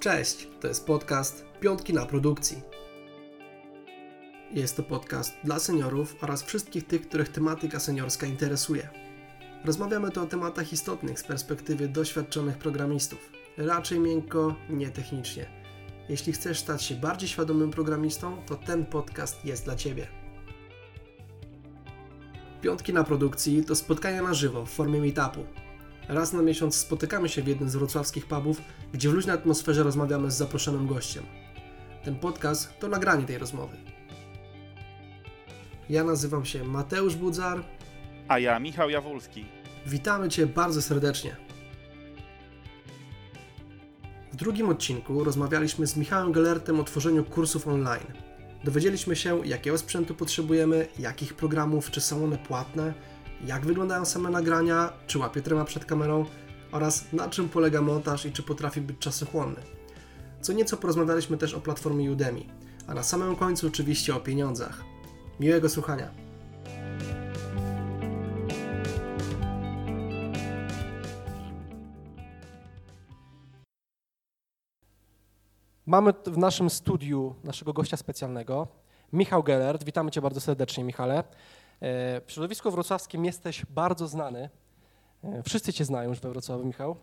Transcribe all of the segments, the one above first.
Cześć, to jest podcast Piątki na produkcji. Jest to podcast dla seniorów oraz wszystkich tych, których tematyka seniorska interesuje. Rozmawiamy tu o tematach istotnych z perspektywy doświadczonych programistów. Raczej miękko, nie technicznie. Jeśli chcesz stać się bardziej świadomym programistą, to ten podcast jest dla Ciebie. Piątki na produkcji to spotkania na żywo w formie meetupu. Raz na miesiąc spotykamy się w jednym z wrocławskich pubów, gdzie w luźnej atmosferze rozmawiamy z zaproszonym gościem. Ten podcast to nagranie tej rozmowy. Ja nazywam się Mateusz Budzar. A ja Michał Jawulski. Witamy Cię bardzo serdecznie. W drugim odcinku rozmawialiśmy z Michałem Gelertem o tworzeniu kursów online. Dowiedzieliśmy się, jakiego sprzętu potrzebujemy, jakich programów, czy są one płatne, jak wyglądają same nagrania, czy łapie trema przed kamerą oraz na czym polega montaż i czy potrafi być czasochłonny. Co nieco porozmawialiśmy też o platformie Udemy, a na samym końcu oczywiście o pieniądzach. Miłego słuchania. Mamy w naszym studiu naszego gościa specjalnego, Michał Gellert. Witamy Cię bardzo serdecznie, Michale. E, w środowisku wrocławskim jesteś bardzo znany. E, wszyscy Cię znają już we Wrocławiu, Michał.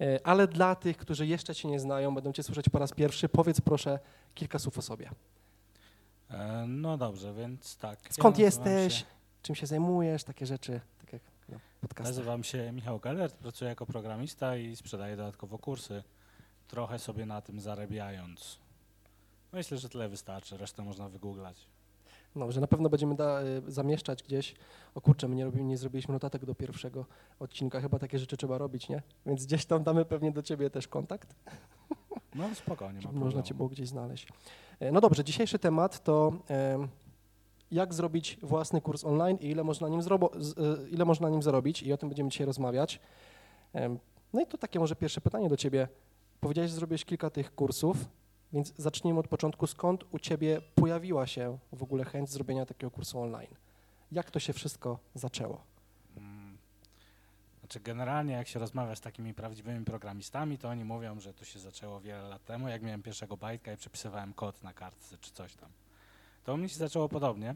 E, ale dla tych, którzy jeszcze Cię nie znają, będą Cię słyszeć po raz pierwszy, powiedz proszę kilka słów o sobie. No dobrze, więc tak. Skąd ja jesteś? Się, czym się zajmujesz? Takie rzeczy, tak jak no, Nazywam się Michał Gellert, pracuję jako programista i sprzedaję dodatkowo kursy, trochę sobie na tym zarabiając. Myślę, że tyle wystarczy, resztę można wygooglać. No, że na pewno będziemy da, y, zamieszczać gdzieś. O kurczę, my nie, robili, nie zrobiliśmy notatek do pierwszego odcinka, chyba takie rzeczy trzeba robić, nie? Więc gdzieś tam damy pewnie do ciebie też kontakt. No spokojnie. Można cię było gdzieś znaleźć. E, no dobrze, dzisiejszy temat to jak zrobić własny kurs online i ile można, nim e, ile można nim zarobić i o tym będziemy dzisiaj rozmawiać. No i to takie może pierwsze pytanie do ciebie. Powiedziałeś, że zrobiłeś kilka tych kursów. Więc zacznijmy od początku. Skąd u Ciebie pojawiła się w ogóle chęć zrobienia takiego kursu online? Jak to się wszystko zaczęło? Hmm. Znaczy generalnie jak się rozmawia z takimi prawdziwymi programistami, to oni mówią, że to się zaczęło wiele lat temu, jak miałem pierwszego bajtka i przepisywałem kod na kartce czy coś tam. To u mnie się zaczęło podobnie.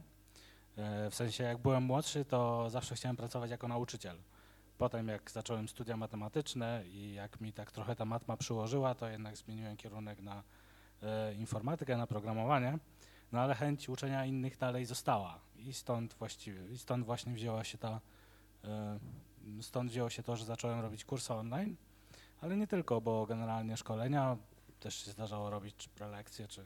E, w sensie jak byłem młodszy, to zawsze chciałem pracować jako nauczyciel. Potem jak zacząłem studia matematyczne i jak mi tak trochę ta matma przyłożyła, to jednak zmieniłem kierunek na informatykę, na programowanie, no ale chęć uczenia innych dalej została i stąd właściwie, i stąd właśnie wzięła się ta, e, stąd wzięło się to, że zacząłem robić kursy online, ale nie tylko, bo generalnie szkolenia też się zdarzało robić, czy prelekcje, czy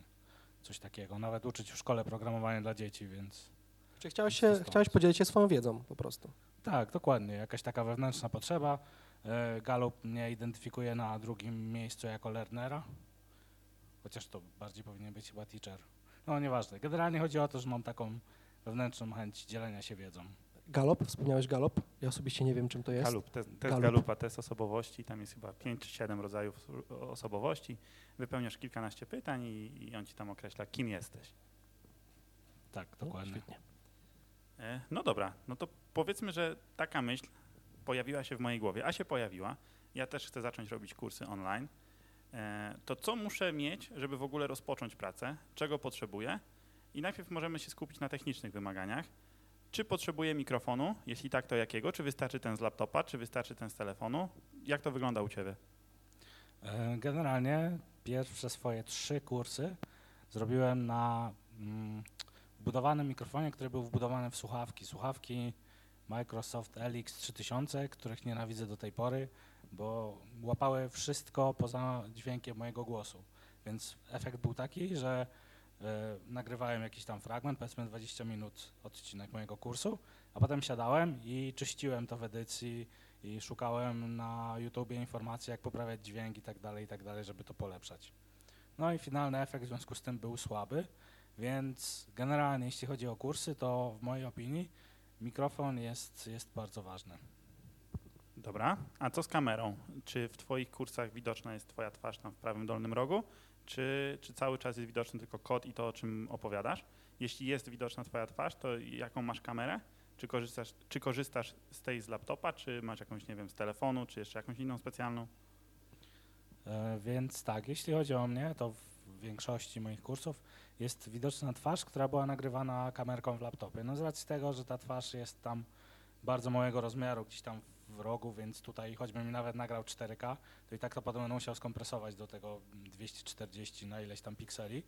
coś takiego, nawet uczyć w szkole programowania dla dzieci, więc... Czy chciałeś, się, chciałeś podzielić się swoją wiedzą po prostu? Tak, dokładnie, jakaś taka wewnętrzna potrzeba. E, Gallup mnie identyfikuje na drugim miejscu jako learnera, chociaż to bardziej powinien być chyba teacher. No nieważne. Generalnie chodzi o to, że mam taką wewnętrzną chęć dzielenia się wiedzą. Galop, wspomniałeś galop? Ja osobiście nie wiem, czym to jest. Galop, test, test Galup. Galupa, test osobowości, tam jest chyba 5 czy 7 rodzajów osobowości. Wypełniasz kilkanaście pytań i, i on ci tam określa, kim jesteś. Tak, dokładnie. No, świetnie. E, no dobra, no to powiedzmy, że taka myśl pojawiła się w mojej głowie, a się pojawiła. Ja też chcę zacząć robić kursy online. E, to co muszę mieć, żeby w ogóle rozpocząć pracę, czego potrzebuję i najpierw możemy się skupić na technicznych wymaganiach. Czy potrzebuję mikrofonu? Jeśli tak, to jakiego? Czy wystarczy ten z laptopa, czy wystarczy ten z telefonu? Jak to wygląda u Ciebie? E, generalnie pierwsze swoje trzy kursy zrobiłem na mm, wbudowanym mikrofonie, który był wbudowany w słuchawki. Słuchawki Microsoft LX 3000, których nienawidzę do tej pory bo łapały wszystko poza dźwiękiem mojego głosu. Więc efekt był taki, że y, nagrywałem jakiś tam fragment, powiedzmy 20 minut odcinek mojego kursu, a potem siadałem i czyściłem to w edycji i szukałem na YouTubie informacji, jak poprawiać dźwięk i tak dalej, i tak dalej, żeby to polepszać. No i finalny efekt w związku z tym był słaby, więc generalnie jeśli chodzi o kursy, to w mojej opinii mikrofon jest, jest bardzo ważny. Dobra, a co z kamerą? Czy w Twoich kursach widoczna jest Twoja twarz tam w prawym dolnym rogu, czy, czy cały czas jest widoczny tylko kod i to, o czym opowiadasz? Jeśli jest widoczna Twoja twarz, to jaką masz kamerę? Czy korzystasz, czy korzystasz z tej z laptopa, czy masz jakąś, nie wiem, z telefonu, czy jeszcze jakąś inną specjalną? E, Więc tak, jeśli chodzi o mnie, to w większości moich kursów jest widoczna twarz, która była nagrywana kamerką w laptopie. No z racji tego, że ta twarz jest tam bardzo małego rozmiaru, gdzieś tam w rogu, więc tutaj choćbym nawet nagrał 4K, to i tak to potem będę musiał skompresować do tego 240 na ileś tam pikseli.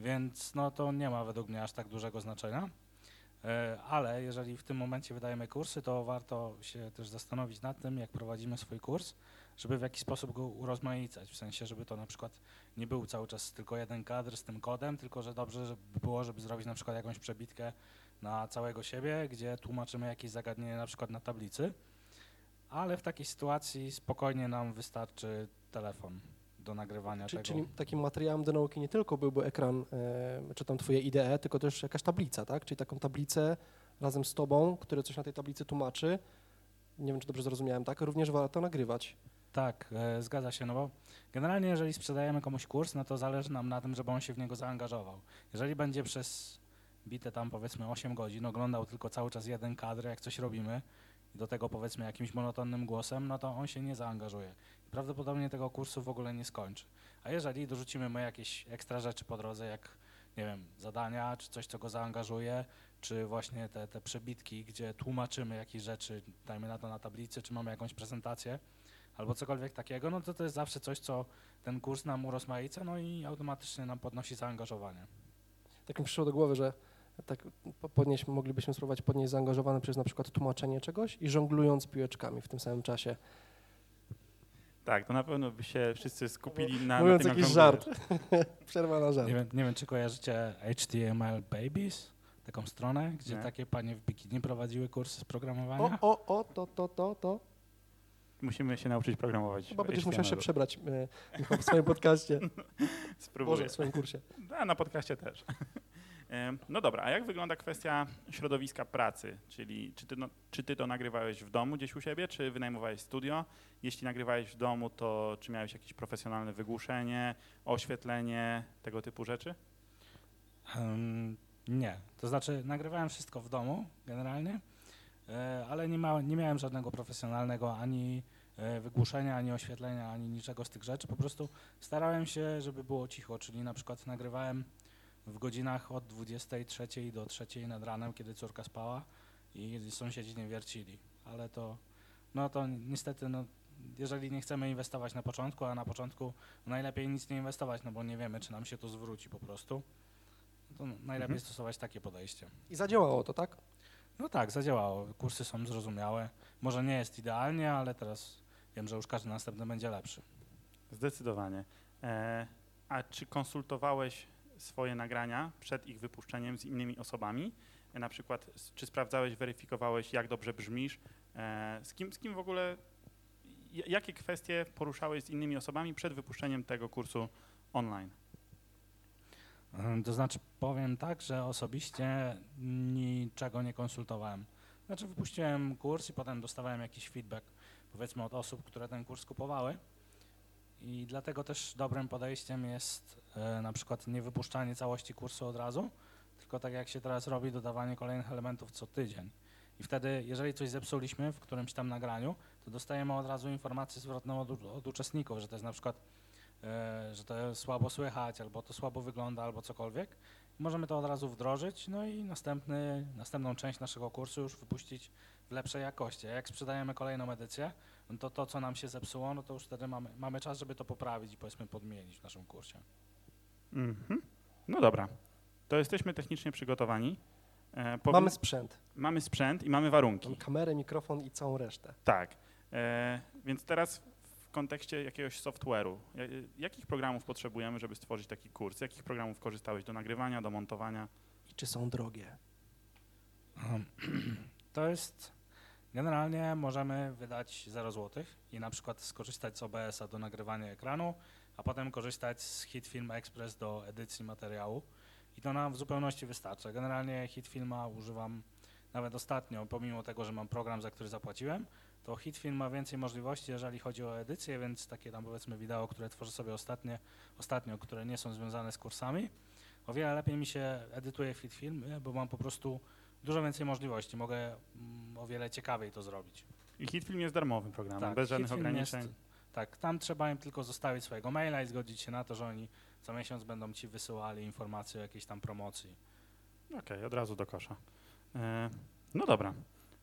Więc no to nie ma według mnie aż tak dużego znaczenia. E, Ale jeżeli w tym momencie wydajemy kursy, to warto się też zastanowić nad tym, jak prowadzimy swój kurs, żeby w jakiś sposób go urozmaicać. W sensie, żeby to na przykład nie był cały czas tylko jeden kadr z tym kodem, tylko że dobrze żeby było, żeby zrobić na przykład jakąś przebitkę na całego siebie, gdzie tłumaczymy jakieś zagadnienie na przykład na tablicy. Ale w takiej sytuacji spokojnie nam wystarczy telefon do nagrywania Czy, tego. czyli takim materiałem do nauki nie tylko byłby ekran, e, czy tam twoje IDE, tylko też jakaś tablica, tak? Czyli taką tablicę razem z tobą, który coś na tej tablicy tłumaczy. Nie wiem, czy dobrze zrozumiałem, tak? Również warto nagrywać. Tak, e, zgadza się, no bo generalnie jeżeli sprzedajemy komuś kurs, no to zależy nam na tym, żeby on się w niego zaangażował. Jeżeli będzie przez bite tam powiedzmy 8 godzin oglądał tylko cały czas jeden kadr, jak coś robimy do tego powiedzmy jakimś monotonnym głosem, no to on się nie zaangażuje. Prawdopodobnie tego kursu w ogóle nie skończy. A jeżeli dorzucimy mu jakieś ekstra rzeczy po drodze, jak nie wiem, zadania, czy coś, co go zaangażuje, czy właśnie te, te przebitki, gdzie tłumaczymy jakieś rzeczy, dajmy na to na tablicy, czy mamy jakąś prezentację, albo cokolwiek takiego, no to to jest zawsze coś, co ten kurs nam urozmaica, no i automatycznie nam podnosi zaangażowanie. Tak mi przyszło do głowy, że tak po- podnieść, moglibyśmy spróbować podnieść zaangażowany przez na przykład tłumaczenie czegoś i żonglując piłeczkami w tym samym czasie. Tak, to na pewno by się wszyscy skupili na, na Mówiąc tym, jak jakiś żart. Przerwa na żart. Nie wiem, nie wiem, czy kojarzycie HTML Babies, taką stronę, gdzie Nie. takie panie w bikini prowadziły kursy z O, programowania. o, o, to, to, to, to. Musimy się nauczyć programować. Chyba będziesz musiał się przebrać e, w swoim podcaście. Spróbuję. Boże, w swoim kursie. A na podcaście też. No dobra, a jak wygląda kwestia środowiska pracy? Czyli czy ty, no, czy ty to nagrywałeś w domu gdzieś u siebie, czy wynajmowałeś studio? Jeśli nagrywałeś w domu, to czy miałeś jakieś profesjonalne wygłuszenie, oświetlenie, tego typu rzeczy? Em, nie, to znaczy nagrywałem wszystko w domu generalnie, e, ale nie, ma, nie miałem żadnego profesjonalnego ani e, wygłuszenia, ani oświetlenia, ani niczego z tych rzeczy. Po prostu starałem się, żeby było cicho, czyli na przykład nagrywałem w godzinach od 23 do 3 nad ranem, kiedy córka spała i sąsiedzi nie wiercili, ale to, no to niestety, no, jeżeli nie chcemy inwestować na początku, a na początku najlepiej nic nie inwestować, no bo nie wiemy, czy nam się to zwróci po prostu, to najlepiej Mhm. stosować takie podejście. I zadziałało to, tak? No tak, zadziałało. Kursy są zrozumiałe. Może nie jest idealnie, ale teraz wiem, że już każdy następny będzie lepszy. Zdecydowanie. E, a czy konsultowałeś swoje nagrania przed ich wypuszczeniem z innymi osobami? Na przykład, czy sprawdzałeś, weryfikowałeś, jak dobrze brzmisz? E, z, kim, z kim w ogóle, jakie kwestie poruszałeś z innymi osobami przed wypuszczeniem tego kursu online? Ym, To znaczy powiem tak, że osobiście niczego nie konsultowałem. Znaczy wypuściłem kurs i potem dostawałem jakiś feedback powiedzmy od osób, które ten kurs kupowały. I dlatego też dobrym podejściem jest na przykład nie wypuszczanie całości kursu od razu, tylko tak jak się teraz robi, dodawanie kolejnych elementów co tydzień. I wtedy, jeżeli coś zepsuliśmy w którymś tam nagraniu, to dostajemy od razu informację zwrotną od, od uczestników, że to jest na przykład e, że to słabo słychać, albo to słabo wygląda, albo cokolwiek. Możemy to od razu wdrożyć, no i następny, następną część naszego kursu już wypuścić w lepszej jakości. A jak sprzedajemy kolejną edycję, no to to, co nam się zepsuło, no to już wtedy mamy, mamy czas, żeby to poprawić i powiedzmy podmienić w naszym kursie. Mhm. No dobra, to jesteśmy technicznie przygotowani. E, powin- Mamy sprzęt. mamy sprzęt i mamy warunki. Mamy kamerę, mikrofon i całą resztę. Tak. E, więc teraz w kontekście jakiegoś software'u, ja- jakich programów potrzebujemy, żeby stworzyć taki kurs? Jakich programów korzystałeś do nagrywania, do montowania? I czy są drogie? To jest, generalnie możemy wydać 0 zł i na przykład skorzystać z OBS-a do nagrywania ekranu, a potem korzystać z HitFilm Express do edycji materiału i to nam w zupełności wystarcza. Generalnie HitFilma używam nawet ostatnio, pomimo tego, że mam program, za który zapłaciłem, to HitFilm ma więcej możliwości, jeżeli chodzi o edycję, więc takie tam powiedzmy wideo, które tworzę sobie ostatnie, ostatnio, które nie są związane z kursami, o wiele lepiej mi się edytuje w HitFilm, bo mam po prostu dużo więcej możliwości. Mogę mm, o wiele ciekawiej to zrobić. I Hitfilm jest darmowym programem, Tak, bez żadnych ograniczeń. Jest Tak, tam trzeba im tylko zostawić swojego maila i zgodzić się na to, że oni co miesiąc będą ci wysyłali informacje o jakiejś tam promocji. Okej, od razu do kosza. E, no dobra,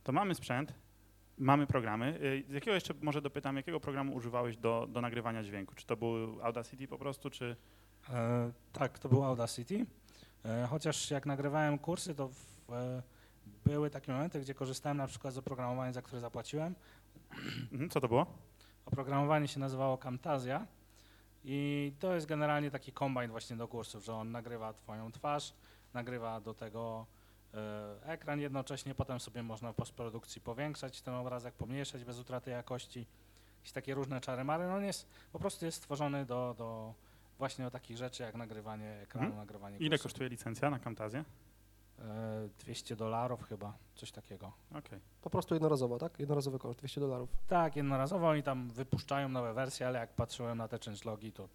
to mamy sprzęt, mamy programy. E, Z jakiego jeszcze może dopytam, jakiego programu używałeś do, do nagrywania dźwięku? Czy to był Audacity po prostu, czy... E, tak, to był Audacity. E, chociaż jak nagrywałem kursy, to w, e, były takie momenty, gdzie korzystałem na przykład z oprogramowania, za które zapłaciłem. Mhm, co to było? Oprogramowanie się nazywało Camtasia i to jest generalnie taki kombajn właśnie do kursów, że on nagrywa twoją twarz, nagrywa do tego e, ekran jednocześnie, potem sobie można w postprodukcji powiększać ten obrazek, pomniejszać bez utraty jakości. Jakieś takie różne czary mary. No on jest, po prostu jest stworzony do, do właśnie do takich rzeczy jak nagrywanie ekranu, Mhm. nagrywanie Ile kursów. kosztuje licencja na Camtasie? E, 200 dolarów chyba, coś takiego. Okej. Po prostu jednorazowo, tak? Jednorazowy koszt, 200 dolarów. Tak, jednorazowo oni tam wypuszczają nowe wersje, ale jak patrzyłem na te changelogi, to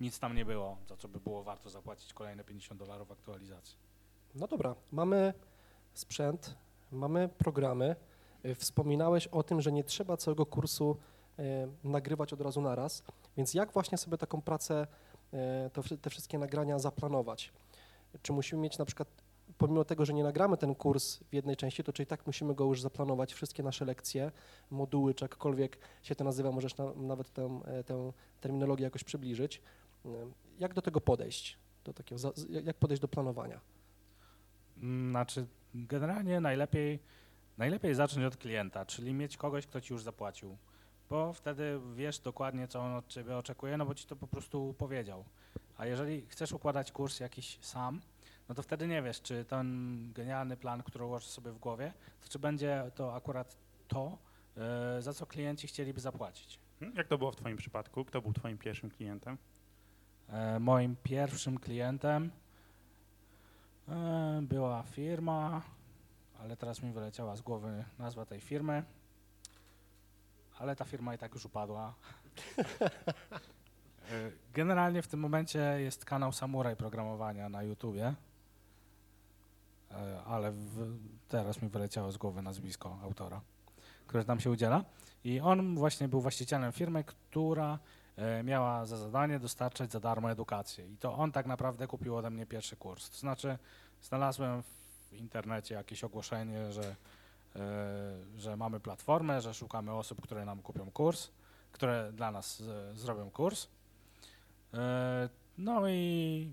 nic tam nie było, za co by było warto zapłacić kolejne 50 dolarów aktualizacji. No dobra, mamy sprzęt, mamy programy. Y, Wspominałeś o tym, że nie trzeba całego kursu e, nagrywać od razu naraz, więc jak właśnie sobie taką pracę, e, to, wszy- te wszystkie nagrania zaplanować? Czy musimy mieć na przykład, pomimo tego, że nie nagramy ten kurs w jednej części, to czy i tak musimy go już zaplanować, wszystkie nasze lekcje, moduły, czy jakkolwiek się to nazywa, możesz na, nawet tę, e, tę terminologię jakoś przybliżyć. E, Jak do tego podejść? Do takiego, jak podejść do planowania? Mm, Znaczy, generalnie najlepiej, najlepiej zacząć od klienta, czyli mieć kogoś, kto ci już zapłacił, bo wtedy wiesz dokładnie, co on od ciebie oczekuje, no bo ci to po prostu powiedział. A jeżeli chcesz układać kurs jakiś sam, no to wtedy nie wiesz, czy ten genialny plan, który ułożysz sobie w głowie, to czy będzie to akurat to, e, za co klienci chcieliby zapłacić. Mhm. Jak to było w twoim przypadku? Kto był twoim pierwszym klientem? E, moim pierwszym klientem e, była firma, ale teraz mi wyleciała z głowy nazwa tej firmy, ale ta firma i tak już upadła. Generalnie w tym momencie jest kanał Samuraj Programowania na YouTubie, ale w, teraz mi wyleciało z głowy nazwisko autora, który tam się udziela. I on właśnie był właścicielem firmy, która e, miała za zadanie dostarczać za darmo edukację. I to on tak naprawdę kupił ode mnie pierwszy kurs. To znaczy, znalazłem w internecie jakieś ogłoszenie, że, e, że mamy platformę, że szukamy osób, które nam kupią kurs, które dla nas e, zrobią kurs. No i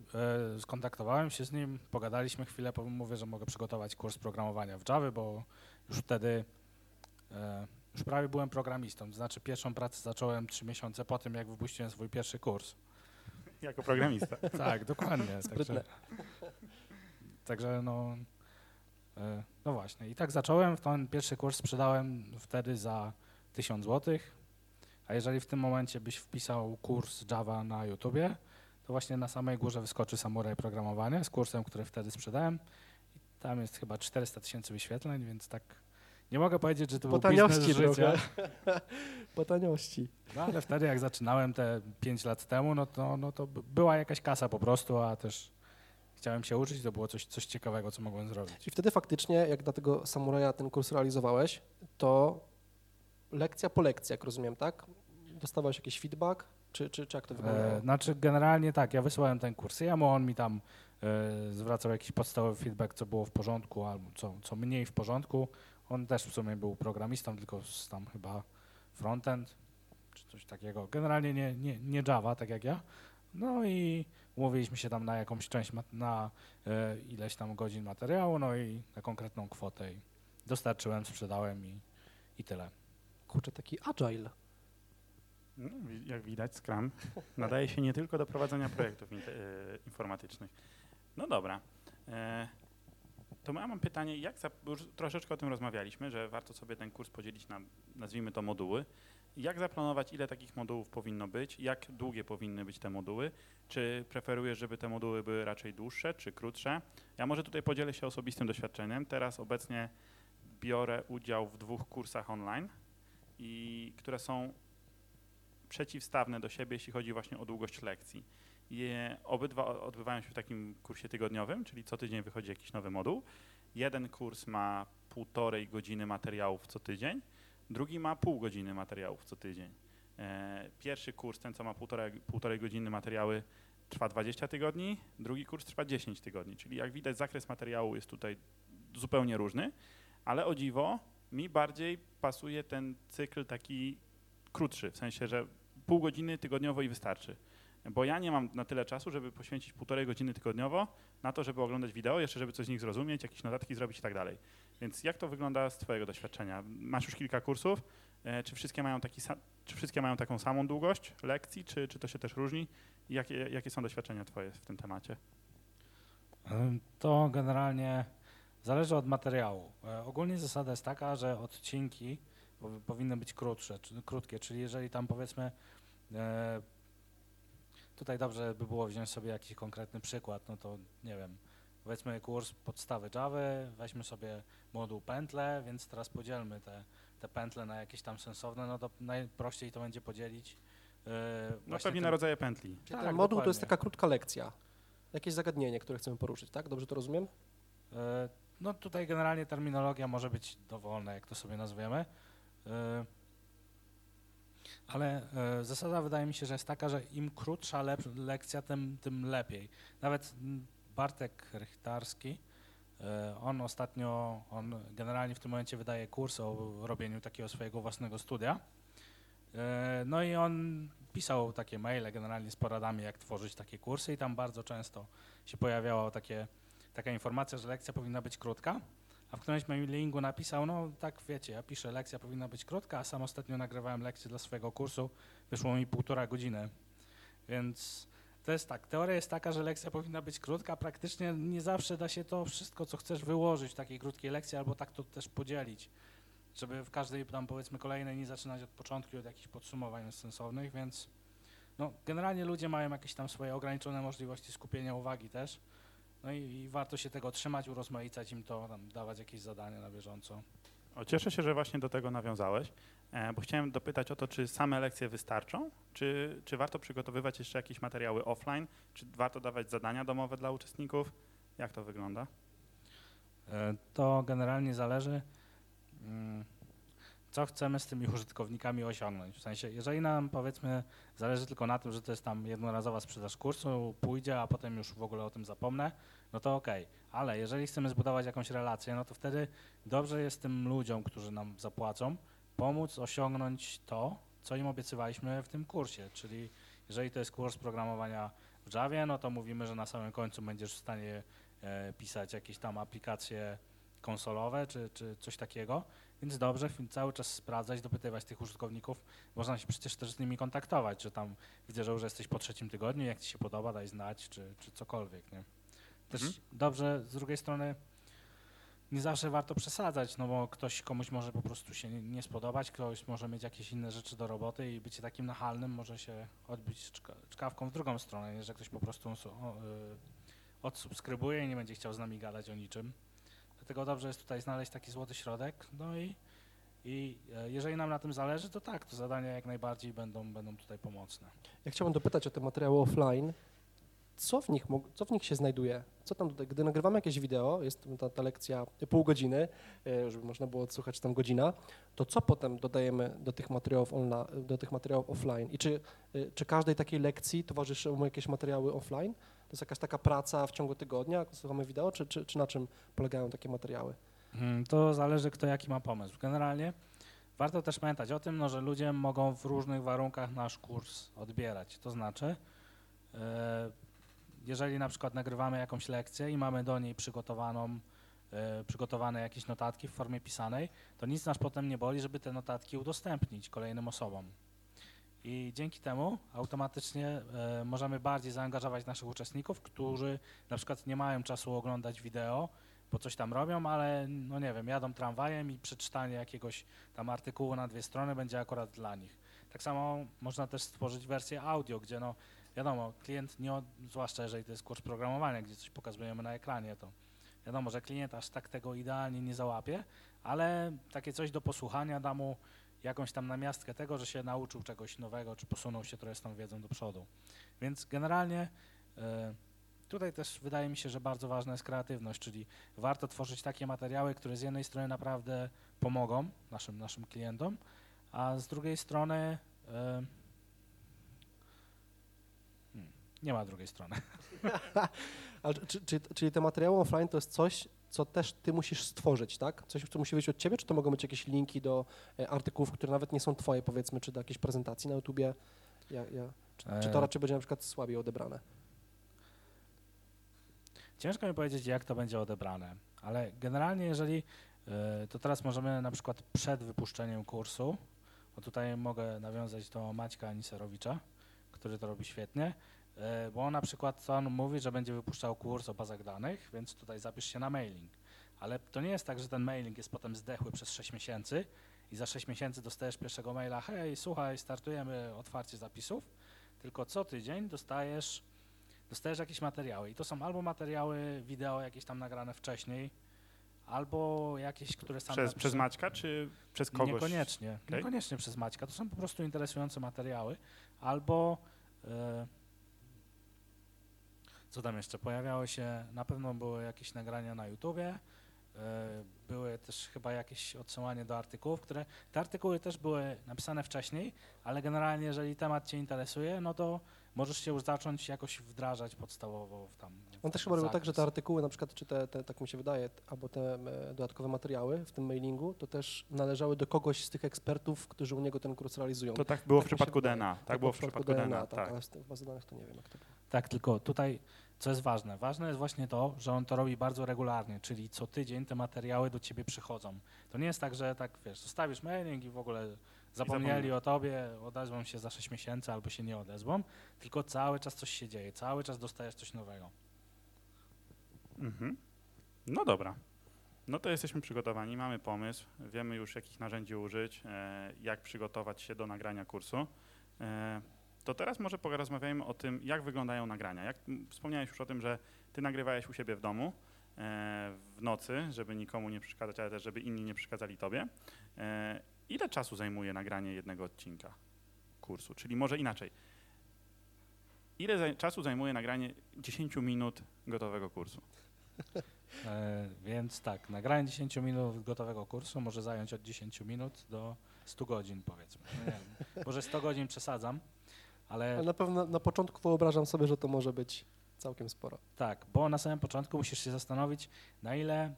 e, skontaktowałem się z nim, pogadaliśmy chwilę, powiem, mówię, że mogę przygotować kurs programowania w Java, bo już wtedy e, już prawie byłem programistą, to znaczy pierwszą pracę zacząłem trzy miesiące po tym, jak wypuściłem swój pierwszy kurs. Jako programista. Tak, dokładnie. Sprytne. Także, także no, e, no właśnie. I tak zacząłem. Ten pierwszy kurs sprzedałem wtedy za 1000 zł. A jeżeli w tym momencie byś wpisał kurs Java na YouTubie, to właśnie na samej górze wyskoczy Samurai Programowanie z kursem, który wtedy sprzedałem. I tam jest chyba 400 tysięcy wyświetleń, więc tak nie mogę powiedzieć, że to Po był biznes życia. Po taniości. No ale wtedy jak zaczynałem te 5 lat temu, no to, no to była jakaś kasa po prostu, a też chciałem się uczyć, to było coś, coś ciekawego, co mogłem zrobić. I wtedy faktycznie, jak dla tego samuraja ten kurs realizowałeś, to lekcja po lekcji, jak rozumiem, tak? Dostawałeś jakiś feedback, czy, czy, czy jak to wyglądało? E, znaczy generalnie tak, ja wysłałem ten kurs jemu, on mi tam e, zwracał jakiś podstawowy feedback, co było w porządku, albo co, co mniej w porządku. On też w sumie był programistą, tylko z tam chyba frontend, czy coś takiego. Generalnie nie, nie, nie Java, tak jak ja. No i umówiliśmy się tam na jakąś część, na e, ileś tam godzin materiału, no i na konkretną kwotę. I dostarczyłem, sprzedałem i, i tyle. Kurczę, taki agile. No, jak widać, Scrum nadaje się nie tylko do prowadzenia projektów e, informatycznych. No dobra. E, to ja mam pytanie, jak już troszeczkę o tym rozmawialiśmy, że warto sobie ten kurs podzielić na, nazwijmy to, moduły. Jak zaplanować, ile takich modułów powinno być? Jak długie powinny być te moduły? Czy preferujesz, żeby te moduły były raczej dłuższe, czy krótsze? Ja może tutaj podzielę się osobistym doświadczeniem. Teraz obecnie biorę udział w dwóch kursach online, i które są przeciwstawne do siebie, jeśli chodzi właśnie o długość lekcji. Je, obydwa odbywają się w takim kursie tygodniowym, czyli co tydzień wychodzi jakiś nowy moduł. Jeden kurs ma półtorej godziny materiałów co tydzień, drugi ma pół godziny materiałów co tydzień. E, Pierwszy kurs, ten co ma półtorej, półtorej godziny materiały, trwa 20 tygodni, drugi kurs trwa 10 tygodni, czyli jak widać zakres materiału jest tutaj zupełnie różny, ale o dziwo mi bardziej pasuje ten cykl taki krótszy, w sensie, że pół godziny tygodniowo i wystarczy. Bo ja nie mam na tyle czasu, żeby poświęcić półtorej godziny tygodniowo na to, żeby oglądać wideo, jeszcze żeby coś z nich zrozumieć, jakieś notatki zrobić i tak dalej. Więc jak to wygląda z Twojego doświadczenia? Masz już kilka kursów, e, czy wszystkie mają, taki, czy wszystkie mają taką samą długość lekcji, czy, czy to się też różni? Jakie, jakie są doświadczenia Twoje w tym temacie? Ym, To generalnie zależy od materiału. E, Ogólnie zasada jest taka, że odcinki powinny być krótsze, czy, krótkie, czyli jeżeli tam powiedzmy e, tutaj dobrze by było wziąć sobie jakiś konkretny przykład, no to nie wiem, powiedzmy kurs podstawy Java, weźmy sobie moduł pętle, więc teraz podzielmy te, te pętle na jakieś tam sensowne, no to najprościej to będzie podzielić e, No pewnie tym- na rodzaje pętli. Czyli Tak, ten moduł to jest dokładnie. taka krótka lekcja. Jakieś zagadnienie, które chcemy poruszyć, tak? Dobrze to rozumiem? E, No tutaj generalnie terminologia może być dowolna, jak to sobie nazwiemy. E, Ale e, zasada wydaje mi się, że jest taka, że im krótsza lekcja, tym, tym lepiej. Nawet Bartek Rychtarski, e, on ostatnio, on generalnie w tym momencie wydaje kurs o robieniu takiego swojego własnego studia. No i on pisał takie maile generalnie z poradami, jak tworzyć takie kursy i tam bardzo często się pojawiało takie taka informacja, że lekcja powinna być krótka, a w którymś mailingu napisał, no tak wiecie, ja piszę, lekcja powinna być krótka, a sam ostatnio nagrywałem lekcję dla swojego kursu, wyszło mi półtora godziny, więc to jest tak, teoria jest taka, że lekcja powinna być krótka, praktycznie nie zawsze da się to wszystko, co chcesz wyłożyć w takiej krótkiej lekcji, albo tak to też podzielić, żeby w każdej tam powiedzmy kolejnej nie zaczynać od początku, od jakichś podsumowań sensownych, więc no, generalnie ludzie mają jakieś tam swoje ograniczone możliwości skupienia uwagi też, no i, i warto się tego trzymać, urozmaicać im to, tam, dawać jakieś zadania na bieżąco. O, cieszę się, że właśnie do tego nawiązałeś, e, bo chciałem dopytać o to, czy same lekcje wystarczą, czy, czy warto przygotowywać jeszcze jakieś materiały offline, czy warto dawać zadania domowe dla uczestników? Jak to wygląda? E, To generalnie zależy, mm, co chcemy z tymi użytkownikami osiągnąć. W sensie, jeżeli nam powiedzmy zależy tylko na tym, że to jest tam jednorazowa sprzedaż kursu, pójdzie, a potem już w ogóle o tym zapomnę, no to okej. Ale jeżeli chcemy zbudować jakąś relację, no to wtedy dobrze jest tym ludziom, którzy nam zapłacą, pomóc osiągnąć to, co im obiecywaliśmy w tym kursie. Czyli jeżeli to jest kurs programowania w Javie, no to mówimy, że na samym końcu będziesz w stanie e, pisać jakieś tam aplikacje konsolowe czy, czy coś takiego. Więc dobrze cały czas sprawdzać, dopytywać tych użytkowników. Można się przecież też z nimi kontaktować, czy tam widzę, że już jesteś po trzecim tygodniu, jak ci się podoba, daj znać, czy, czy cokolwiek. Nie? Też Mhm. dobrze z drugiej strony nie zawsze warto przesadzać, no bo ktoś komuś może po prostu się nie, spodobać, ktoś może mieć jakieś inne rzeczy do roboty i bycie takim nachalnym może się odbić czka, czkawką w drugą stronę, nie? że ktoś po prostu y, odsubskrybuje i nie będzie chciał z nami gadać o niczym. Dlatego dobrze jest tutaj znaleźć taki złoty środek. No i, i e, jeżeli nam na tym zależy, to tak, to zadania jak najbardziej będą, będą tutaj pomocne. Ja chciałbym dopytać o te materiały offline. Co w nich, co w nich się znajduje? Co tam gdy nagrywamy jakieś wideo, jest ta, ta lekcja pół godziny, e, żeby można było odsłuchać tam godzina, to co potem dodajemy do tych materiałów, onla, do tych materiałów offline? I czy, e, czy każdej takiej lekcji towarzyszą jakieś materiały offline? To jest jakaś taka praca w ciągu tygodnia, słuchamy wideo, czy, czy, czy na czym polegają takie materiały? Mm, To zależy, kto jaki ma pomysł. Generalnie warto też pamiętać o tym, no, że ludzie mogą w różnych warunkach nasz kurs odbierać. To znaczy, e, jeżeli na przykład nagrywamy jakąś lekcję i mamy do niej przygotowaną, e, przygotowane jakieś notatki w formie pisanej, to nic nas potem nie boli, żeby te notatki udostępnić kolejnym osobom. I dzięki temu automatycznie e, możemy bardziej zaangażować naszych uczestników, którzy na przykład nie mają czasu oglądać wideo, bo coś tam robią, ale no nie wiem, jadą tramwajem i przeczytanie jakiegoś tam artykułu na dwie strony będzie akurat dla nich. Tak samo można też stworzyć wersję audio, gdzie no wiadomo, klient nie, zwłaszcza jeżeli to jest kurs programowania, gdzie coś pokazujemy na ekranie, to wiadomo, że klient aż tak tego idealnie nie załapie, ale takie coś do posłuchania da mu jakąś tam namiastkę tego, że się nauczył czegoś nowego, czy posunął się trochę z tą wiedzą do przodu. Więc generalnie e, tutaj też wydaje mi się, że bardzo ważna jest kreatywność, czyli warto tworzyć takie materiały, które z jednej strony naprawdę pomogą naszym, naszym klientom, a z drugiej strony E, hmm, nie ma drugiej strony. Ale czy, czy, czyli te materiały offline to jest coś, co też ty musisz stworzyć, tak? Coś, co musi wyjść od ciebie, czy to mogą być jakieś linki do e, artykułów, które nawet nie są twoje, powiedzmy, czy do jakiejś prezentacji na YouTubie? Ja, ja, czy, czy to E, raczej będzie na przykład słabiej odebrane? Ciężko mi powiedzieć, jak to będzie odebrane, ale generalnie jeżeli, e, to teraz możemy na przykład przed wypuszczeniem kursu, bo tutaj mogę nawiązać do Maćka Aniserowicza, który to robi świetnie, bo on na przykład on mówi, że będzie wypuszczał kurs o bazach danych, więc tutaj zapisz się na mailing. Ale to nie jest tak, że ten mailing jest potem zdechły przez 6 miesięcy i za 6 miesięcy dostajesz pierwszego maila, hej, słuchaj, startujemy otwarcie zapisów, tylko co tydzień dostajesz dostajesz jakieś materiały i to są albo materiały wideo jakieś tam nagrane wcześniej, albo jakieś, które sam Przez, przez Maćka, czy przez kogoś? Niekoniecznie, Okej. niekoniecznie przez Maćka. To są po prostu interesujące materiały, albo e, co tam jeszcze? Pojawiały się, na pewno były jakieś nagrania na YouTubie, e, były też chyba jakieś odsyłanie do artykułów, które, te artykuły też były napisane wcześniej, ale generalnie jeżeli temat Cię interesuje, no to możesz się już zacząć jakoś wdrażać podstawowo w tam. On w też chyba robił tak, że te artykuły na przykład, czy te, te tak mi się wydaje, albo te e, dodatkowe materiały w tym mailingu, to też należały do kogoś z tych ekspertów, którzy u niego ten kurs realizują. To tak było w Tak się przypadku. DNA. Tak, było w przypadku DNA, tak. ale z tych bazy danych to nie wiem, jak to było. Tak, tylko tutaj co jest ważne? Ważne jest właśnie to, że on to robi bardzo regularnie, czyli co tydzień te materiały do ciebie przychodzą. To nie jest tak, że tak wiesz, zostawisz mailing i w ogóle zapomnieli o tobie, odezwą się za 6 miesięcy albo się nie odezwą, tylko cały czas coś się dzieje, cały czas dostajesz coś nowego. Mhm. No dobra. No to jesteśmy przygotowani, mamy pomysł, wiemy już jakich narzędzi użyć, e, jak przygotować się do nagrania kursu. To teraz może porozmawiajmy o tym, jak wyglądają nagrania. Jak wspomniałeś już o tym, że ty nagrywałeś u siebie w domu e, w nocy, żeby nikomu nie przeszkadzać, ale też żeby inni nie przeszkadzali tobie. E, ile czasu zajmuje nagranie jednego odcinka kursu? Czyli może inaczej. Ile czasu zajmuje nagranie 10 minut gotowego kursu? E, więc tak, nagranie 10 minut gotowego kursu może zająć od 10 minut do 100 godzin powiedzmy. No nie może 100 godzin przesadzam, ale Ale na pewno na początku wyobrażam sobie, że to może być całkiem sporo. Tak, bo na samym początku musisz się zastanowić, na ile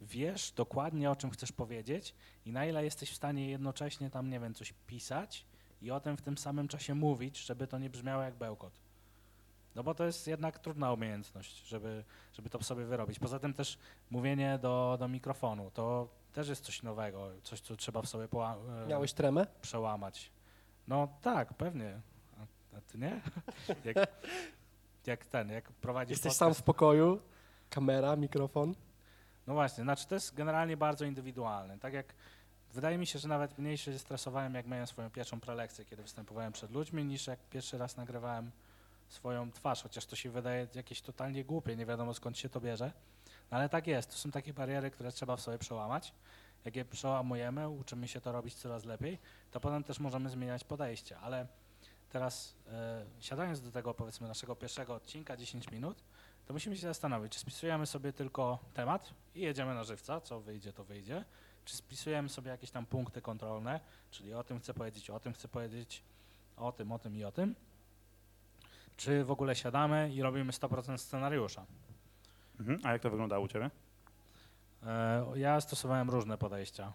wiesz dokładnie o czym chcesz powiedzieć i na ile jesteś w stanie jednocześnie tam, nie wiem, coś pisać i o tym w tym samym czasie mówić, żeby to nie brzmiało jak bełkot. No bo to jest jednak trudna umiejętność, żeby, żeby to sobie wyrobić. Poza tym też mówienie do, do mikrofonu, to też jest coś nowego, coś, co trzeba w sobie e, Miałeś tremę? przełamać. No tak, pewnie. A, ty nie? Jak, jak ten, jak prowadzisz Jesteś podcast, sam w pokoju, kamera, mikrofon. No właśnie, znaczy to jest generalnie bardzo indywidualne. Tak jak wydaje mi się, że nawet mniej się stresowałem, jak miałem swoją pierwszą prelekcję, kiedy występowałem przed ludźmi, niż jak pierwszy raz nagrywałem swoją twarz, chociaż to się wydaje jakieś totalnie głupie, nie wiadomo skąd się to bierze. No ale tak jest, to są takie bariery, które trzeba w sobie przełamać. Jak je przełamujemy, uczymy się to robić coraz lepiej, to potem też możemy zmieniać podejście, ale teraz e, siadając do tego powiedzmy naszego pierwszego odcinka 10 minut, to musimy się zastanowić, czy spisujemy sobie tylko temat i jedziemy na żywca, co wyjdzie, to wyjdzie, czy spisujemy sobie jakieś tam punkty kontrolne, czyli o tym chcę powiedzieć, o tym chcę powiedzieć, o tym, o tym i o tym, czy w ogóle siadamy i robimy 100% scenariusza. Mhm. A jak to wyglądało u Ciebie? E, Ja stosowałem różne podejścia.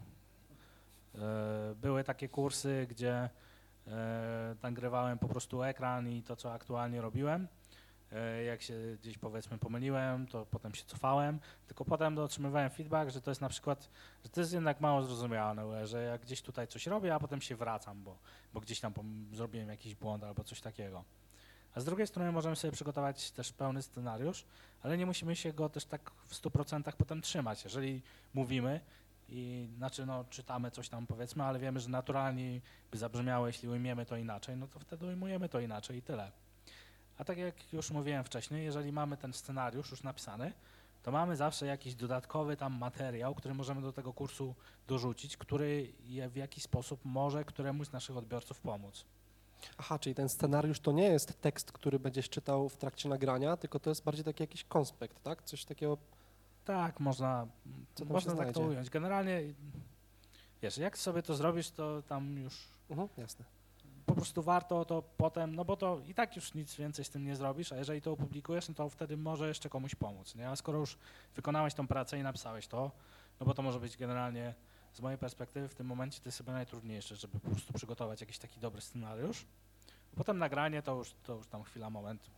E, Były takie kursy, gdzie nagrywałem po prostu ekran i to, co aktualnie robiłem. E, Jak się gdzieś powiedzmy pomyliłem, to potem się cofałem, tylko potem otrzymywałem feedback, że to jest na przykład, że to jest jednak mało zrozumiałe, że jak gdzieś tutaj coś robię, a potem się wracam, bo, bo gdzieś tam zrobiłem jakiś błąd albo coś takiego. A z drugiej strony możemy sobie przygotować też pełny scenariusz, ale nie musimy się go też tak w 100% potem trzymać. Jeżeli mówimy i znaczy no, czytamy coś tam powiedzmy, ale wiemy, że naturalnie by zabrzmiało, jeśli ujmiemy to inaczej, no to wtedy ujmujemy to inaczej i tyle. A tak jak już mówiłem wcześniej, jeżeli mamy ten scenariusz już napisany, to mamy zawsze jakiś dodatkowy tam materiał, który możemy do tego kursu dorzucić, który w jakiś sposób może któremuś z naszych odbiorców pomóc. Aha, czyli ten scenariusz to nie jest tekst, który będziesz czytał w trakcie nagrania, tylko to jest bardziej taki jakiś konspekt, tak? Coś takiego. Tak, można, można tak to ująć. Generalnie, wiesz, jak sobie to zrobisz, to tam już Mhm, jasne. po prostu warto to potem, no bo to i tak już nic więcej z tym nie zrobisz, a jeżeli to opublikujesz, no to wtedy może jeszcze komuś pomóc, nie? A skoro już wykonałeś tą pracę i napisałeś to, no bo to może być generalnie, z mojej perspektywy w tym momencie to jest chyba najtrudniejsze, żeby po prostu przygotować jakiś taki dobry scenariusz. Potem nagranie to już, to już tam chwila, moment.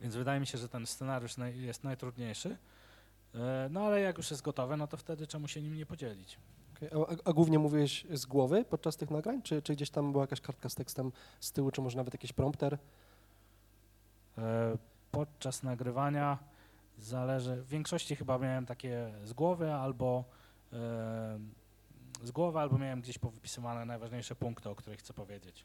Więc wydaje mi się, że ten scenariusz naj, jest najtrudniejszy. E, No ale jak już jest gotowe, no to wtedy czemu się nim nie podzielić? Okej, A, a głównie mówiłeś z głowy podczas tych nagrań, czy, czy gdzieś tam była jakaś kartka z tekstem z tyłu, czy może nawet jakiś prompter? E, Podczas nagrywania zależy, w większości chyba miałem takie z głowy albo e, z głowy, albo miałem gdzieś powypisywane najważniejsze punkty, o których chcę powiedzieć.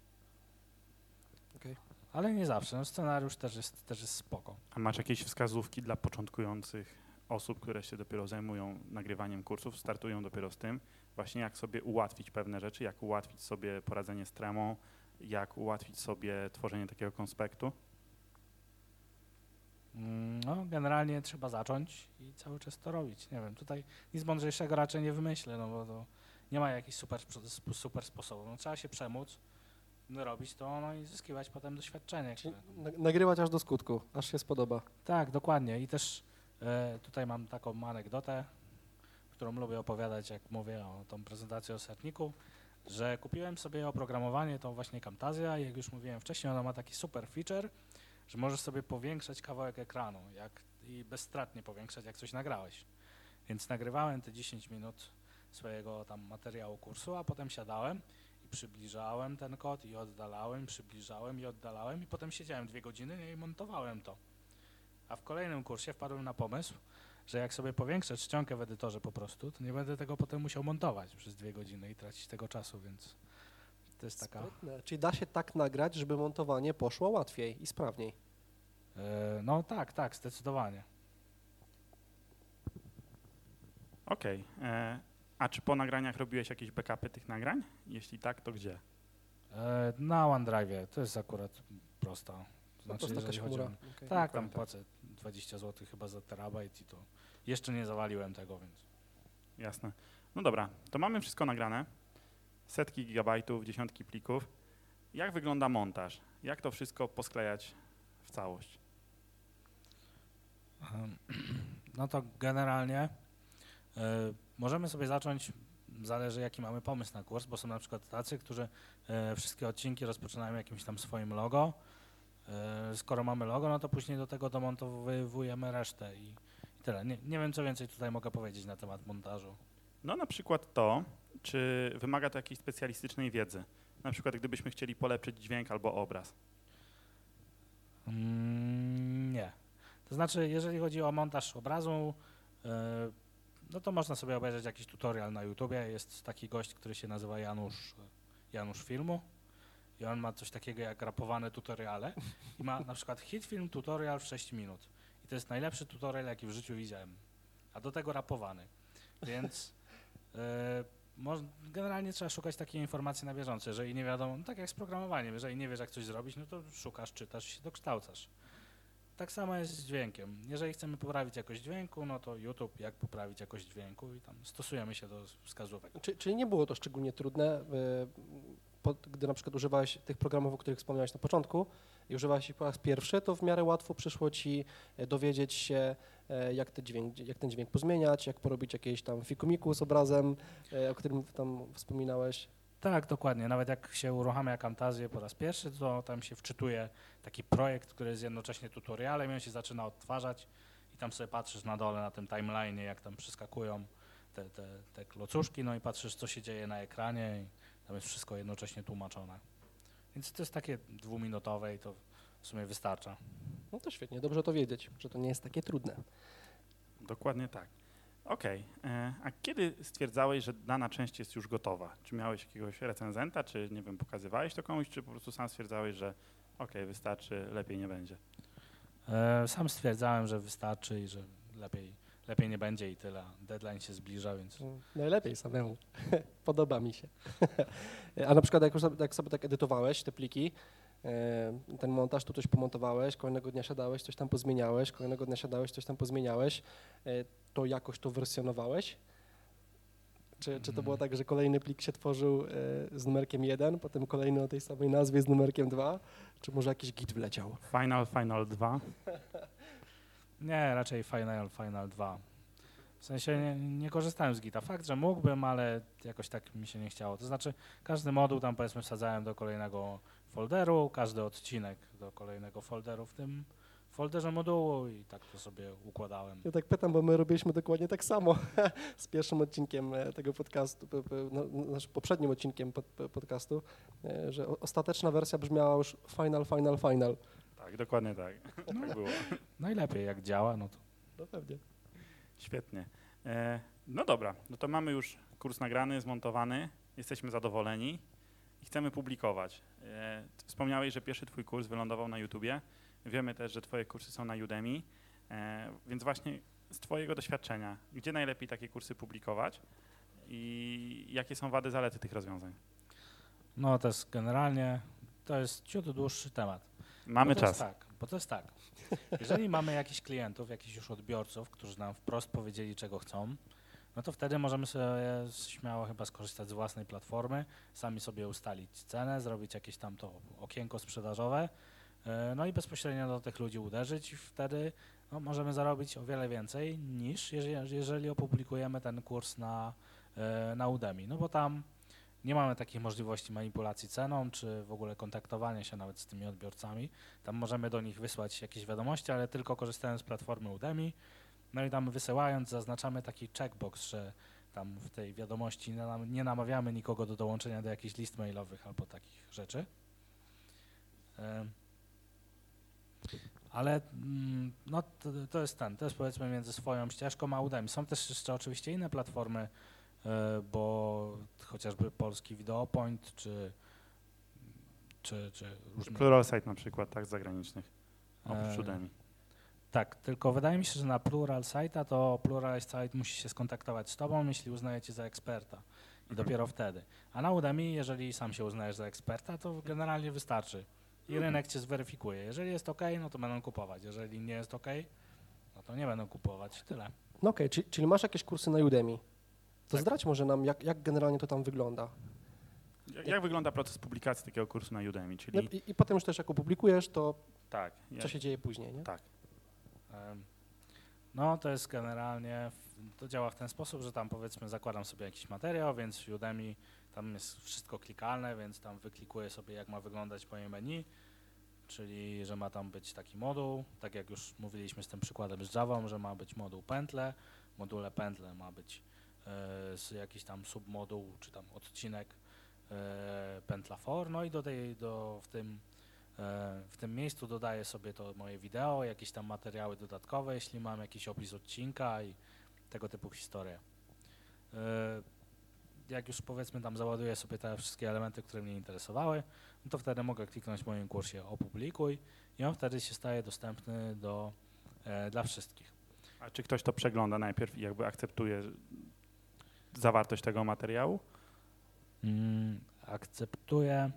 Okej. Ale nie zawsze, no scenariusz też jest, też jest spoko. A masz jakieś wskazówki dla początkujących osób, które się dopiero zajmują nagrywaniem kursów, startują dopiero z tym, właśnie jak sobie ułatwić pewne rzeczy, jak ułatwić sobie poradzenie z tremą, jak ułatwić sobie tworzenie takiego konspektu? Mm, No, generalnie trzeba zacząć i cały czas to robić. Nie wiem, tutaj nic mądrzejszego raczej nie wymyślę, no bo to nie ma jakichś super, super sposobów. No, trzeba się przemóc, no, robić to no i zyskiwać potem doświadczenie. Które- nagrywać aż do skutku, aż się spodoba. Tak, dokładnie. I też tutaj mam taką anegdotę, którą lubię opowiadać, jak mówię o tą prezentację o serniku, że kupiłem sobie oprogramowanie, tą właśnie Camtasia i jak już mówiłem wcześniej, ona ma taki super feature, że możesz sobie powiększać kawałek ekranu jak, i bezstratnie powiększać, jak coś nagrałeś. Więc nagrywałem te 10 minut swojego tam materiału kursu, a potem siadałem i przybliżałem ten kod i oddalałem, przybliżałem i oddalałem i potem siedziałem dwie godziny i montowałem to. A w kolejnym kursie wpadłem na pomysł, że jak sobie powiększę czcionkę w edytorze po prostu, to nie będę tego potem musiał montować przez dwie godziny i tracić tego czasu, więc to jest taka... Sprytne. Czyli da się tak nagrać, żeby montowanie poszło łatwiej i sprawniej. E, no tak, tak, zdecydowanie. Okej. e, A czy po nagraniach robiłeś jakieś backupy tych nagrań? Jeśli tak, to gdzie? E, na OneDrive to jest akurat prosta. Po Znaczy, prostu jakaś chmura. o... Okej. Tak, tam Tak. płacę 20 zł chyba za terabajt i to jeszcze nie zawaliłem tego, więc... Jasne. No dobra, to mamy wszystko nagrane. Setki gigabajtów, dziesiątki plików. Jak wygląda montaż? Jak to wszystko posklejać w całość? Em, No to generalnie e, możemy sobie zacząć, zależy jaki mamy pomysł na kurs, bo są na przykład tacy, którzy e, wszystkie odcinki rozpoczynają jakimś tam swoim logo. E, skoro mamy logo, no to później do tego domontowujemy resztę i, i tyle. Nie, nie wiem, co więcej tutaj mogę powiedzieć na temat montażu. No na przykład to, czy wymaga to jakiejś specjalistycznej wiedzy. Na przykład gdybyśmy chcieli polepszyć dźwięk albo obraz. Mm, nie. To znaczy, jeżeli chodzi o montaż obrazu, e, no to można sobie obejrzeć jakiś tutorial na YouTubie. Jest taki gość, który się nazywa Janusz, Janusz Filmu i on ma coś takiego jak rapowane tutoriale i ma na przykład hit film tutorial w 6 minut. I to jest najlepszy tutorial, jaki w życiu widziałem. A do tego rapowany. Więc e, generalnie trzeba szukać takiej informacji na bieżąco. Jeżeli nie wiadomo, no tak jak z programowaniem, jeżeli nie wiesz jak coś zrobić, no to szukasz, czytasz się dokształcasz. Tak samo jest z dźwiękiem. Jeżeli chcemy poprawić jakość dźwięku, no to YouTube, jak poprawić jakość dźwięku i tam stosujemy się do wskazówek. Czy, czyli nie było to szczególnie trudne, pod, gdy na przykład używałeś tych programów, o których wspomniałeś na początku i używałeś ich po raz pierwszy, to w miarę łatwo przyszło ci e, dowiedzieć się, e, jak, te dźwięk, jak ten dźwięk pozmieniać, jak porobić jakieś tam fikumiku z obrazem, e, o którym tam wspominałeś. Tak, dokładnie. Nawet jak się uruchamia Camtasię po raz pierwszy, to tam się wczytuje taki projekt, który jest jednocześnie tutorialem i on się zaczyna odtwarzać i tam sobie patrzysz na dole na tym timeline, jak tam przeskakują te, te, te klocuszki, no i patrzysz, co się dzieje na ekranie i tam jest wszystko jednocześnie tłumaczone. Więc to jest takie dwuminutowe i to w sumie wystarcza. No to świetnie, dobrze to wiedzieć, że to nie jest takie trudne. Dokładnie tak. Okej, e, a kiedy stwierdzałeś, że dana część jest już gotowa? Czy miałeś jakiegoś recenzenta, czy nie wiem, pokazywałeś to komuś, czy po prostu sam stwierdzałeś, że okej, wystarczy, lepiej nie będzie? E, Sam stwierdzałem, że wystarczy i że lepiej, lepiej nie będzie i tyle. Deadline się zbliża, więc Mm, Najlepiej samemu. Podoba mi się. A na przykład jak, już, sobie- jak sobie tak edytowałeś te pliki, e, ten montaż, tu coś pomontowałeś, kolejnego dnia siadałeś, coś tam pozmieniałeś, kolejnego dnia siadałeś, coś tam pozmieniałeś, e, to jakoś to wersjonowałeś? Czy, czy to było tak, że kolejny plik się tworzył e, z numerkiem 1, potem kolejny o tej samej nazwie z numerkiem 2? Czy może jakiś git wleciał? Final, Final 2. Nie, raczej Final, Final 2. W sensie nie, nie korzystałem z Gita. Fakt, że mógłbym, ale jakoś tak mi się nie chciało. To znaczy każdy moduł tam powiedzmy wsadzałem do kolejnego folderu, każdy odcinek do kolejnego folderu w tym folderze modułu i tak to sobie układałem. Ja tak pytam, bo my robiliśmy dokładnie tak samo z pierwszym odcinkiem e, tego podcastu, no, znaczy poprzednim odcinkiem podcastu, e, że ostateczna wersja brzmiała już final, final, final. Tak, dokładnie tak. tak było. Najlepiej jak działa, no to No pewnie. Świetnie. E, no dobra, no to mamy już kurs nagrany, zmontowany, jesteśmy zadowoleni i chcemy publikować. E, wspomniałeś, że pierwszy twój kurs wylądował na YouTubie. Wiemy też, że twoje kursy są na Udemy, e, więc właśnie z twojego doświadczenia, gdzie najlepiej takie kursy publikować i jakie są wady, zalety tych rozwiązań? No to jest generalnie, to jest ciut dłuższy temat. Mamy czas. Tak, bo to jest tak. Jeżeli mamy jakichś klientów, jakichś już odbiorców, którzy nam wprost powiedzieli, czego chcą, no to wtedy możemy sobie śmiało chyba skorzystać z własnej platformy, sami sobie ustalić cenę, zrobić jakieś tam to okienko sprzedażowe, e, no i bezpośrednio do tych ludzi uderzyć i wtedy no, możemy zarobić o wiele więcej niż jeżeli, jeżeli opublikujemy ten kurs na, e, na Udemy, no bo tam nie mamy takich możliwości manipulacji ceną, czy w ogóle kontaktowania się nawet z tymi odbiorcami. Tam możemy do nich wysłać jakieś wiadomości, ale tylko korzystając z platformy Udemy. No i tam wysyłając zaznaczamy taki checkbox, że tam w tej wiadomości nie nam- nie namawiamy nikogo do dołączenia do jakichś list mailowych albo takich rzeczy. Ale mm, no, to, to jest ten, to jest powiedzmy między swoją ścieżką a Udemy. Są też jeszcze oczywiście inne platformy, bo chociażby polski Videopoint, czy, czy, czy różne... Pluralsight na przykład, tak, z zagranicznych, oprócz E, Udemy. Tak, tylko wydaje mi się, że na Plural Site'a to Plural Site musi się skontaktować z Tobą, jeśli uznaje Cię za eksperta. I Mhm. dopiero wtedy. A na Udemy, jeżeli sam się uznajesz za eksperta, to generalnie wystarczy. I Mhm. rynek Cię zweryfikuje. Jeżeli jest OK, no to będą kupować. Jeżeli nie jest OK, no to nie będą kupować. Tyle. No okej, czyli, czyli masz jakieś kursy na Udemy. To Tak. zdradź może nam, jak, jak generalnie to tam wygląda. Jak, jak wygląda proces publikacji takiego kursu na Udemy? Czyli No, i, I potem już też jak opublikujesz, to tak, co się dzieje później, nie? tak. No, to jest generalnie, to działa w ten sposób, że tam powiedzmy zakładam sobie jakiś materiał, więc w Udemy tam jest wszystko klikalne, więc tam wyklikuję sobie jak ma wyglądać moje menu, czyli że ma tam być taki moduł, tak jak już mówiliśmy z tym przykładem z Java, że ma być moduł pętle, module pętle ma być z jakiś tam submoduł, czy tam odcinek e, pętla for, no i do tej, do, w tym E, W tym miejscu dodaję sobie to moje wideo, jakieś tam materiały dodatkowe, jeśli mam jakiś opis odcinka i tego typu historie. E, Jak już powiedzmy tam załaduję sobie te wszystkie elementy, które mnie interesowały, no to wtedy mogę kliknąć w moim kursie opublikuj i on wtedy się staje dostępny do, e, dla wszystkich. A czy ktoś to przegląda najpierw i jakby akceptuje zawartość tego materiału? Mm, akceptuję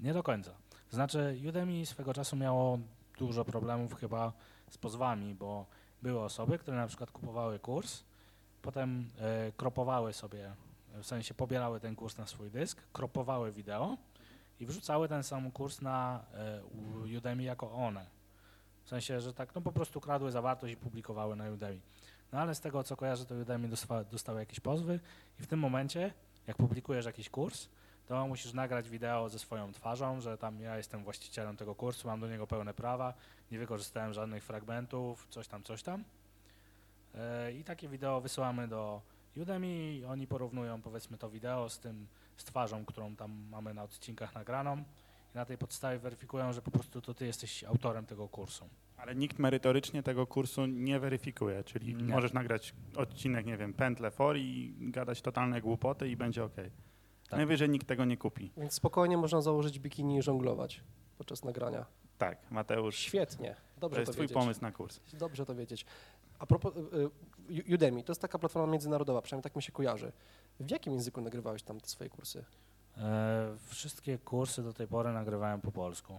nie do końca. Znaczy Udemy swego czasu miało dużo problemów chyba z pozwami, bo były osoby, które na przykład kupowały kurs, potem e, kropowały sobie, w sensie pobierały ten kurs na swój dysk, kropowały wideo i wrzucały ten sam kurs na u- Udemy jako one. W sensie, że tak no po prostu kradły zawartość i publikowały na Udemy. No ale z tego co kojarzę, to Udemy dostały jakieś pozwy i w tym momencie, jak publikujesz jakiś kurs, to musisz nagrać wideo ze swoją twarzą, że tam ja jestem właścicielem tego kursu, mam do niego pełne prawa, nie wykorzystałem żadnych fragmentów, coś tam, coś tam. E, I takie wideo wysyłamy do Udemy i oni porównują powiedzmy to wideo z tym, z twarzą, którą tam mamy na odcinkach nagraną i na tej podstawie weryfikują, że po prostu to ty jesteś autorem tego kursu. Ale nikt merytorycznie tego kursu nie weryfikuje, czyli Nie. możesz nagrać odcinek, nie wiem, pętle for i gadać totalne głupoty i będzie ok. Tak. Najwyżej nikt tego nie kupi. Więc spokojnie można założyć bikini i żonglować podczas nagrania. Tak, Mateusz, Świetnie, to dobrze to, jest twój wiedzieć. pomysł na kurs. Dobrze to wiedzieć. A propos y, y, Udemy, to jest taka platforma międzynarodowa, przynajmniej tak mi się kojarzy. W jakim języku nagrywałeś tam te swoje kursy? E, wszystkie kursy do tej pory nagrywałem po polsku.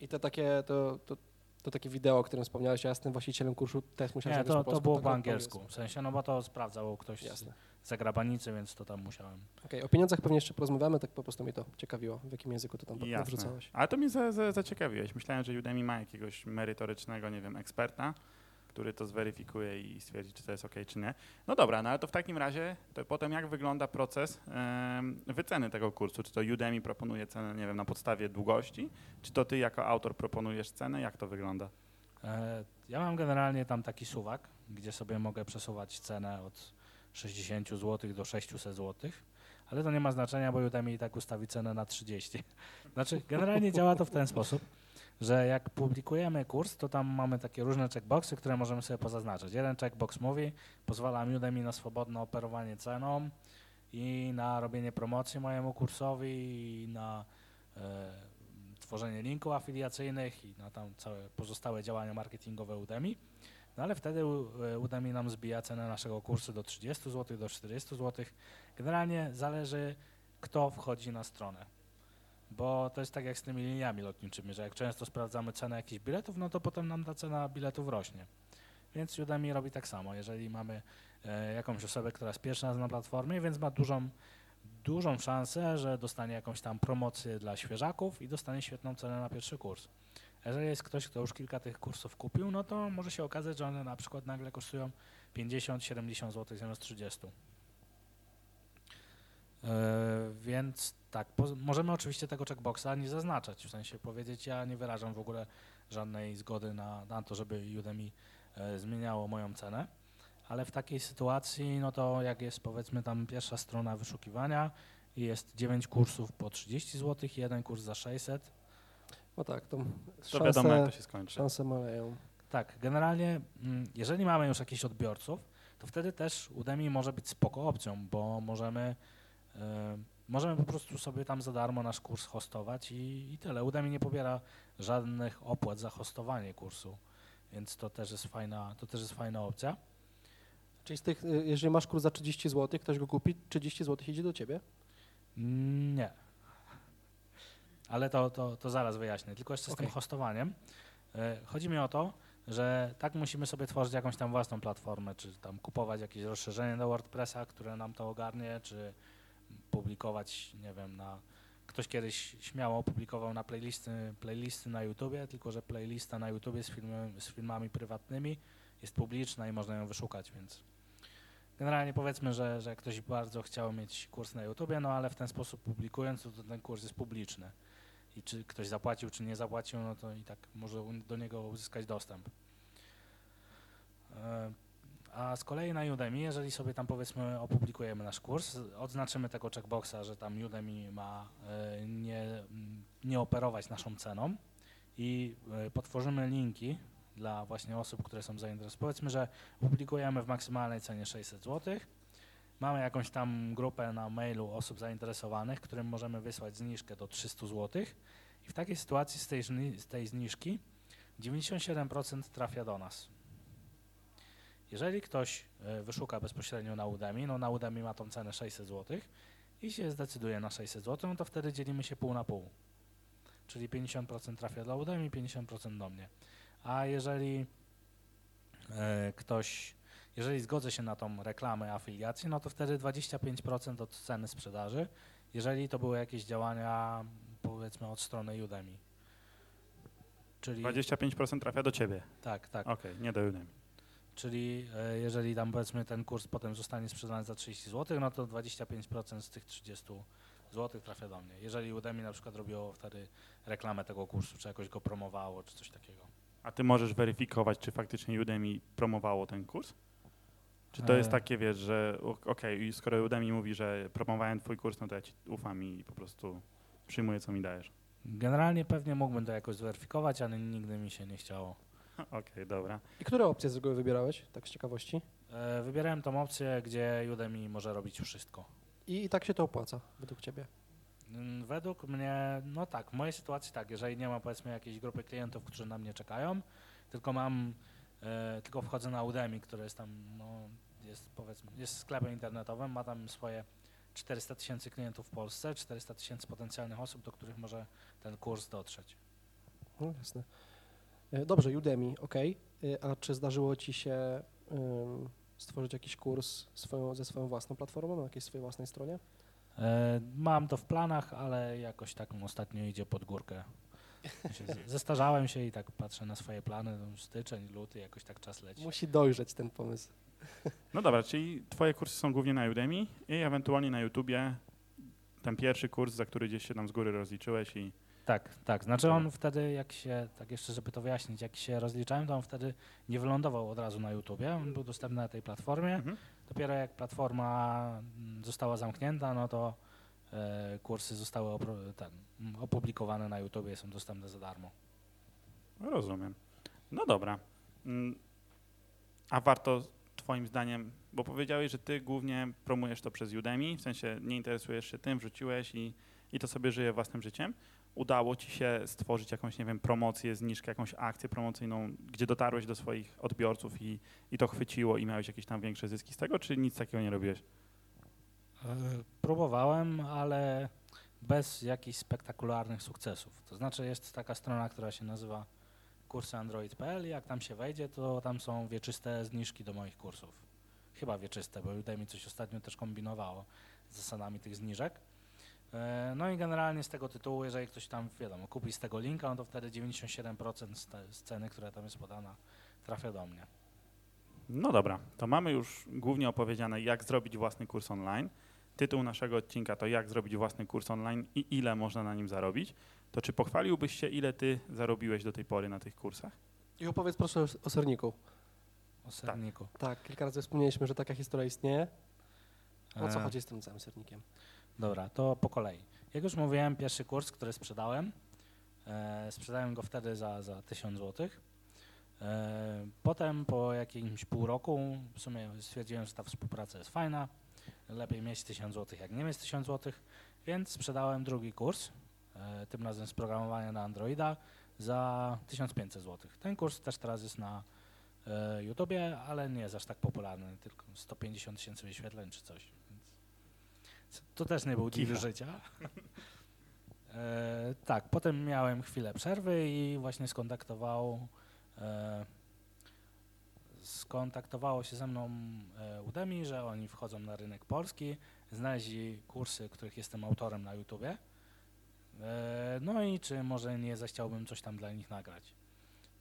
I te takie, to, to, to takie wideo, o którym wspomniałeś, ja jestem właścicielem kursu, też musiałem Nie, to, po to było po angielsku, w sensie, no bo to sprawdzał ktoś z, Jasne. zagrabanicy, więc to tam musiałem. Okej, o pieniądzach pewnie jeszcze porozmawiamy, tak po prostu mnie to ciekawiło, w jakim języku to tam Jasne. wrzucałeś. Ale to mnie za, za, zaciekawiłeś. Myślałem, że Udemy ma jakiegoś merytorycznego, nie wiem, eksperta, który to zweryfikuje i stwierdzi, czy to jest ok, czy nie. No dobra, no ale to w takim razie, to potem jak wygląda proces wyceny tego kursu? Czy to Udemy proponuje cenę, nie wiem, na podstawie długości? Czy to ty jako autor proponujesz cenę? Jak to wygląda? E, Ja mam generalnie tam taki suwak, gdzie sobie mogę przesuwać cenę od 60 zł do 600 zł, ale to nie ma znaczenia, bo Udemy i tak ustawi cenę na 30. Znaczy, generalnie działa to w ten sposób, że jak publikujemy kurs, to tam mamy takie różne checkboxy, które możemy sobie pozaznaczyć. Jeden checkbox mówi, pozwala Udemy na swobodne operowanie ceną i na robienie promocji mojemu kursowi i na e, tworzenie linków afiliacyjnych i na tam całe pozostałe działania marketingowe Udemy. No ale wtedy e, Udemy nam zbija cenę naszego kursu do 30 zł, do 40 zł. Generalnie zależy, kto wchodzi na stronę. Bo to jest tak jak z tymi liniami lotniczymi, że jak często sprawdzamy cenę jakichś biletów, no to potem nam ta cena biletów rośnie. Więc Udemy robi tak samo. Jeżeli mamy e, jakąś osobę, która jest pierwsza na platformie, więc ma dużą, dużą szansę, że dostanie jakąś tam promocję dla świeżaków i dostanie świetną cenę na pierwszy kurs. Jeżeli jest ktoś, kto już kilka tych kursów kupił, no to może się okazać, że one na przykład nagle kosztują 50-70 zł zamiast 30. Yy, więc tak, po, możemy oczywiście tego checkboxa nie zaznaczać, w sensie powiedzieć, ja nie wyrażam w ogóle żadnej zgody na, na to, żeby Udemy e, zmieniało moją cenę, ale w takiej sytuacji, no to jak jest powiedzmy tam pierwsza strona wyszukiwania i jest 9 kursów po 30 zł i jeden kurs za 600, No tak, to, To wiadomo, jak to szanse, się skończy. szanse maleją. Tak, generalnie mm, jeżeli mamy już jakichś odbiorców, to wtedy też Udemy może być spoko opcją, bo możemy, e, możemy po prostu sobie tam za darmo nasz kurs hostować i, i tyle. Udemy nie pobiera żadnych opłat za hostowanie kursu, więc to też jest fajna, to też jest fajna opcja. Czyli z tych, y, jeżeli masz kurs za 30 zł, ktoś go kupi, 30 zł idzie do ciebie? Nie. Ale to, to, to zaraz wyjaśnię. Tylko jeszcze z tym Okej. hostowaniem. E, Chodzi mi o to, że tak musimy sobie tworzyć jakąś tam własną platformę, czy tam kupować jakieś rozszerzenie do WordPressa, które nam to ogarnie, czy publikować, nie wiem, na... Ktoś kiedyś śmiało publikował na playlisty, playlisty na YouTubie, tylko że playlista na YouTubie z, z filmami prywatnymi jest publiczna i można ją wyszukać, więc generalnie powiedzmy, że, że ktoś bardzo chciał mieć kurs na YouTubie, no ale w ten sposób publikując, to ten kurs jest publiczny. I czy ktoś zapłacił, czy nie zapłacił, no to i tak może do niego uzyskać dostęp. A z kolei na Udemy, jeżeli sobie tam powiedzmy opublikujemy nasz kurs, odznaczymy tego checkboxa, że tam Udemy ma e, nie, m, nie operować naszą ceną i e, potworzymy linki dla właśnie osób, które są zainteresowane. Powiedzmy, że publikujemy w maksymalnej cenie 600 zł. Mamy jakąś tam grupę na mailu osób zainteresowanych, którym możemy wysłać zniżkę do 300 zł. I w takiej sytuacji z tej, z tej zniżki 97% trafia do nas. Jeżeli ktoś e, wyszuka bezpośrednio na Udemy, no na Udemy ma tą cenę 600 zł i się zdecyduje na 600 zł, no to wtedy dzielimy się pół na pół. Czyli 50% trafia dla Udemy, 50% do mnie. A jeżeli e, ktoś, jeżeli zgodzę się na tą reklamę afiliacji, no to wtedy 25% od ceny sprzedaży, jeżeli to były jakieś działania powiedzmy od strony Udemy. Czyli 25% trafia do ciebie. tak, tak. Okej, nie do Udemy. Czyli e, jeżeli tam powiedzmy ten kurs potem zostanie sprzedany za 30 zł, no to 25% z tych 30 zł trafia do mnie. Jeżeli Udemy na przykład robiło wtedy reklamę tego kursu, czy jakoś go promowało, czy coś takiego. A ty możesz weryfikować, czy faktycznie Udemy promowało ten kurs? Czy to jest E. takie, wiesz, że okej, i skoro Udemy mówi, że promowałem twój kurs, no to ja ci ufam i po prostu przyjmuję, co mi dajesz. Generalnie pewnie mógłbym to jakoś zweryfikować, ale nigdy mi się nie chciało. Okej, dobra. I które opcje z reguły wybierałeś, tak z ciekawości? E, Wybierałem tą opcję, gdzie Udemy może robić wszystko. I, I tak się to opłaca, według ciebie. Mm, Według mnie, no tak, w mojej sytuacji tak, jeżeli nie ma powiedzmy jakiejś grupy klientów, którzy na mnie czekają, tylko mam, e, tylko wchodzę na Udemy, który jest tam, no, jest powiedzmy, jest sklepem internetowym, ma tam swoje 400 tysięcy klientów w Polsce, 400 tysięcy potencjalnych osób, do których może ten kurs dotrzeć. No, jasne. E, Dobrze, Udemy, ok. A czy zdarzyło ci się stworzyć jakiś kurs swoją, ze swoją własną platformą na jakiejś swojej własnej stronie? E, Mam to w planach, ale jakoś tak ostatnio idzie pod górkę. Zestarzałem się i tak patrzę na swoje plany, no, styczeń, luty, jakoś tak czas leci. Musi dojrzeć ten pomysł. No dobra, czyli twoje kursy są głównie na Udemy i ewentualnie na YouTubie ten pierwszy kurs, za który gdzieś się tam z góry rozliczyłeś i Tak, tak. Znaczy on wtedy, jak się, tak jeszcze żeby to wyjaśnić, jak się rozliczałem, to on wtedy nie wylądował od razu na YouTubie, on był dostępny na tej platformie. mhm. Dopiero jak platforma mm, została zamknięta, no to e, kursy zostały opro- ten, opublikowane na YouTubie są dostępne za darmo. rozumiem. No dobra. Mm, A warto twoim zdaniem, bo powiedziałeś, że ty głównie promujesz to przez Udemy, w sensie nie interesujesz się tym, wrzuciłeś i, i to sobie żyje własnym życiem. Udało ci się stworzyć jakąś, nie wiem, promocję, zniżkę, jakąś akcję promocyjną, gdzie dotarłeś do swoich odbiorców i, i to chwyciło i miałeś jakieś tam większe zyski z tego, czy nic takiego nie robiłeś? E, Próbowałem, ale bez jakichś spektakularnych sukcesów. To znaczy jest taka strona, która się nazywa kursandroid.pl i jak tam się wejdzie, to tam są wieczyste zniżki do moich kursów. Chyba wieczyste, bo Udemy coś ostatnio też kombinowało z zasadami tych zniżek. E, No i generalnie z tego tytułu, jeżeli ktoś tam, wiadomo, kupi z tego linka, no to wtedy 97% z, te, z ceny, która tam jest podana, trafia do mnie. No dobra, to mamy już głównie opowiedziane, jak zrobić własny kurs online. Tytuł naszego odcinka to jak zrobić własny kurs online i ile można na nim zarobić. To czy pochwaliłbyś się, ile ty zarobiłeś do tej pory na tych kursach? I opowiedz proszę o- serniku. O serniku. Tak, kilka razy wspomnieliśmy, że taka historia istnieje. O co E, chodzi z tym całym sernikiem? Dobra, to po kolei. Jak już mówiłem, pierwszy kurs, który sprzedałem, e, sprzedałem go wtedy za, za 1000 zł. E, potem po jakimś pół roku w sumie stwierdziłem, że ta współpraca jest fajna. Lepiej mieć 1000 zł, jak nie mieć 1000 zł, więc sprzedałem drugi kurs, e, tym razem z programowania na Androida za 1500 zł. Ten kurs też teraz jest na e, YouTubie, ale nie jest aż tak popularny, tylko 150 tysięcy wyświetleń czy coś. To też nie był Kicha. życia. E, tak, potem miałem chwilę przerwy i właśnie skontaktował e, skontaktowało się ze mną e, Udemy, że oni wchodzą na rynek polski, znaleźli kursy, których jestem autorem na YouTubie. E, no i czy może nie zechciałbym coś tam dla nich nagrać.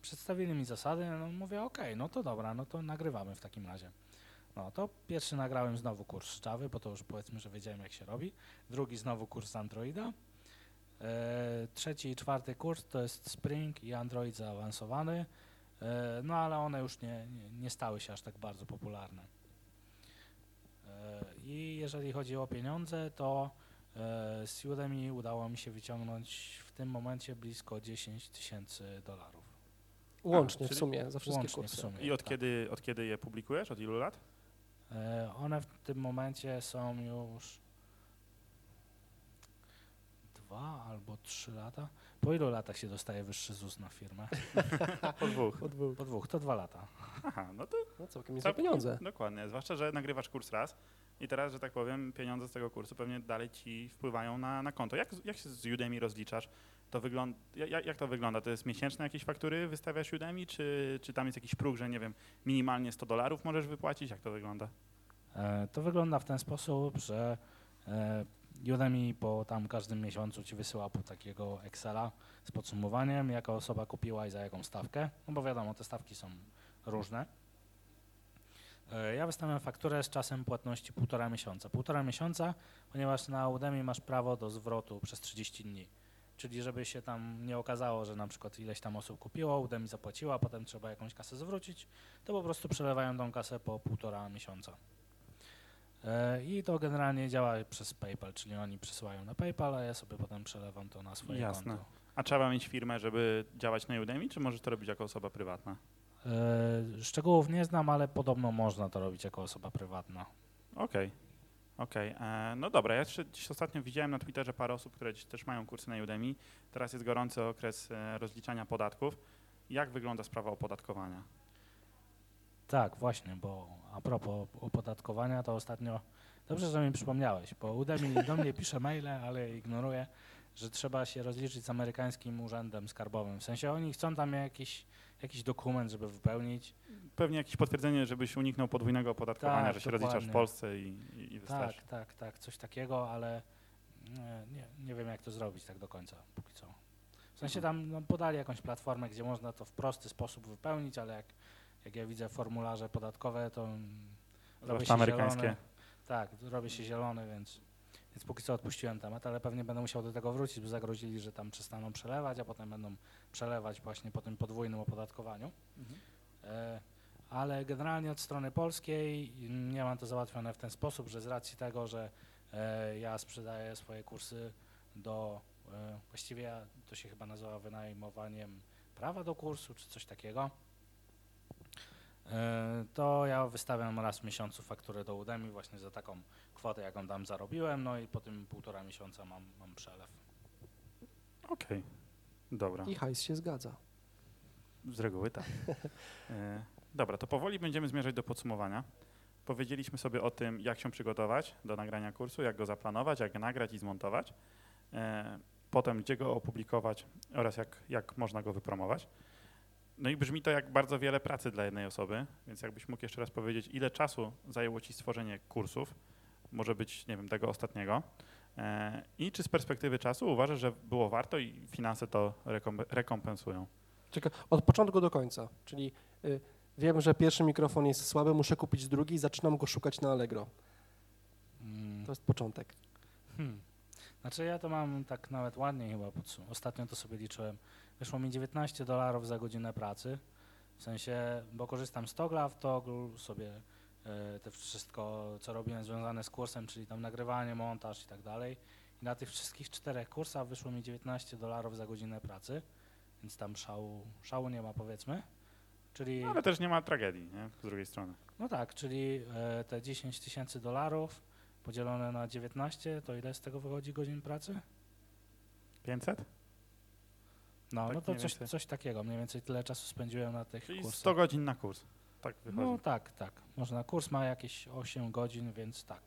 Przedstawili mi zasady, no mówię, okej, no to dobra, no to nagrywamy w takim razie. No to pierwszy nagrałem znowu kurs z Java, bo to już powiedzmy, że wiedziałem jak się robi. Drugi znowu kurs z Androida. E, trzeci i czwarty kurs to jest Spring i Android zaawansowany. E, no ale one już nie, nie, nie stały się aż tak bardzo popularne. E, I jeżeli chodzi o pieniądze, to e, z Udemy udało mi się wyciągnąć w tym momencie blisko 10 tysięcy dolarów. Łącznie w czyli sumie za wszystkie Łącznie w kursy. sumie. I od tak. kiedy, od kiedy je publikujesz? Od ilu lat? E, One w tym momencie są już dwa albo trzy lata. Po ilu latach się dostaje wyższy ZUS na firmę? Po dwóch. Po dwóch. Po dwóch, to dwa lata. Aha, no to No całkiem niezłe pieniądze. Dokładnie, zwłaszcza, że nagrywasz kurs raz i teraz, że tak powiem, pieniądze z tego kursu pewnie dalej ci wpływają na, na konto. Jak, jak się z Udemy rozliczasz? To jak, jak to wygląda? To jest miesięczne jakieś faktury wystawiasz Udemy, czy, czy tam jest jakiś próg, że nie wiem, minimalnie 100 dolarów możesz wypłacić? Jak to wygląda? E, To wygląda w ten sposób, że e, Udemy po tam każdym miesiącu ci wysyła po takiego Excela z podsumowaniem, jaka osoba kupiła i za jaką stawkę, no bo wiadomo, te stawki są różne. E, Ja wystawiam fakturę z czasem płatności półtora miesiąca. Półtora miesiąca, ponieważ na Udemy masz prawo do zwrotu przez 30 dni. Czyli żeby się tam nie okazało, że na przykład ileś tam osób kupiło, Udemy zapłaciła, potem trzeba jakąś kasę zwrócić, to po prostu przelewają tą kasę po półtora miesiąca. E, I to generalnie działa przez PayPal, czyli oni przesyłają na PayPal, a ja sobie potem przelewam to na swoje Jasne. konto. A trzeba mieć firmę, żeby działać na Udemy, czy możesz to robić jako osoba prywatna? E, Szczegółów nie znam, ale podobno można to robić jako osoba prywatna. Okej. Okej, e, no dobra, ja jeszcze dziś ostatnio widziałem na Twitterze parę osób, które też mają kursy na Udemy. Teraz jest gorący okres e, rozliczania podatków. Jak wygląda sprawa opodatkowania? Tak, właśnie, bo a propos opodatkowania, to ostatnio, dobrze, że mi przypomniałeś, bo Udemy do mnie pisze maile, ale je ignoruję. że trzeba się rozliczyć z amerykańskim urzędem skarbowym. W sensie oni chcą tam jakiś, jakiś dokument, żeby wypełnić. Pewnie jakieś potwierdzenie, żebyś uniknął podwójnego opodatkowania, Tak, że się rozliczasz w. Polsce i, i, i wystarczy. Tak, tak, tak, coś takiego, ale nie, nie, wiem jak to zrobić tak do końca, póki co. W sensie tam no, podali jakąś platformę, gdzie można to w prosty sposób wypełnić, ale jak, jak ja widzę formularze podatkowe, to mm, robię Zwłaszcza się amerykańskie. zielony. Tak, robię się zielony, więc, więc póki co odpuściłem temat, ale pewnie będę musiał do tego wrócić, bo zagrozili, że tam przestaną przelewać, a potem będą przelewać właśnie po tym podwójnym opodatkowaniu. Mhm. E, ale generalnie od strony polskiej nie mam to załatwione w ten sposób, że z racji tego, że e, ja sprzedaję swoje kursy do, e, właściwie to się chyba nazywa wynajmowaniem prawa do kursu, czy coś takiego, to ja wystawiam raz w miesiącu fakturę do Udemy właśnie za taką kwotę, jaką tam zarobiłem, no i po tym półtora miesiąca mam, mam przelew. Okej, dobra. I hajs się zgadza. Z reguły tak. E, dobra, to powoli będziemy zmierzać do podsumowania. Powiedzieliśmy sobie o tym, jak się przygotować do nagrania kursu, jak go zaplanować, jak nagrać i zmontować. E, potem, gdzie go opublikować oraz jak, jak można go wypromować. No i brzmi to jak bardzo wiele pracy dla jednej osoby, więc jakbyś mógł jeszcze raz powiedzieć, ile czasu zajęło Ci stworzenie kursów, może być, nie wiem, tego ostatniego, e, i czy z perspektywy czasu uważasz, że było warto i finanse to rekom- rekompensują? Czekaj, od początku do końca, czyli y, wiem, że pierwszy mikrofon jest słaby, muszę kupić drugi i zaczynam go szukać na Allegro. Mm. To jest początek. Hmm. Znaczy ja to mam tak nawet ładniej chyba podsum- Ostatnio to sobie liczyłem. Wyszło mi 19 dolarów za godzinę pracy. W sensie, bo korzystam z Togla, w Togl sobie te wszystko, co robiłem związane z kursem, czyli tam nagrywanie, montaż i tak dalej. I na tych wszystkich czterech kursach wyszło mi 19 dolarów za godzinę pracy, więc tam szału, szału nie ma powiedzmy. Czyli, No, ale też nie ma tragedii, nie? Z drugiej strony. no tak, czyli e, te 10 tysięcy dolarów podzielone na 19, to ile z tego wychodzi godzin pracy? 500? No, Tak no to coś, coś takiego. Mniej więcej tyle czasu spędziłem na tych Czyli kursach. 100 godzin na kurs. Tak wychodzi. No tak, tak. Można. Kurs ma jakieś 8 godzin, więc tak.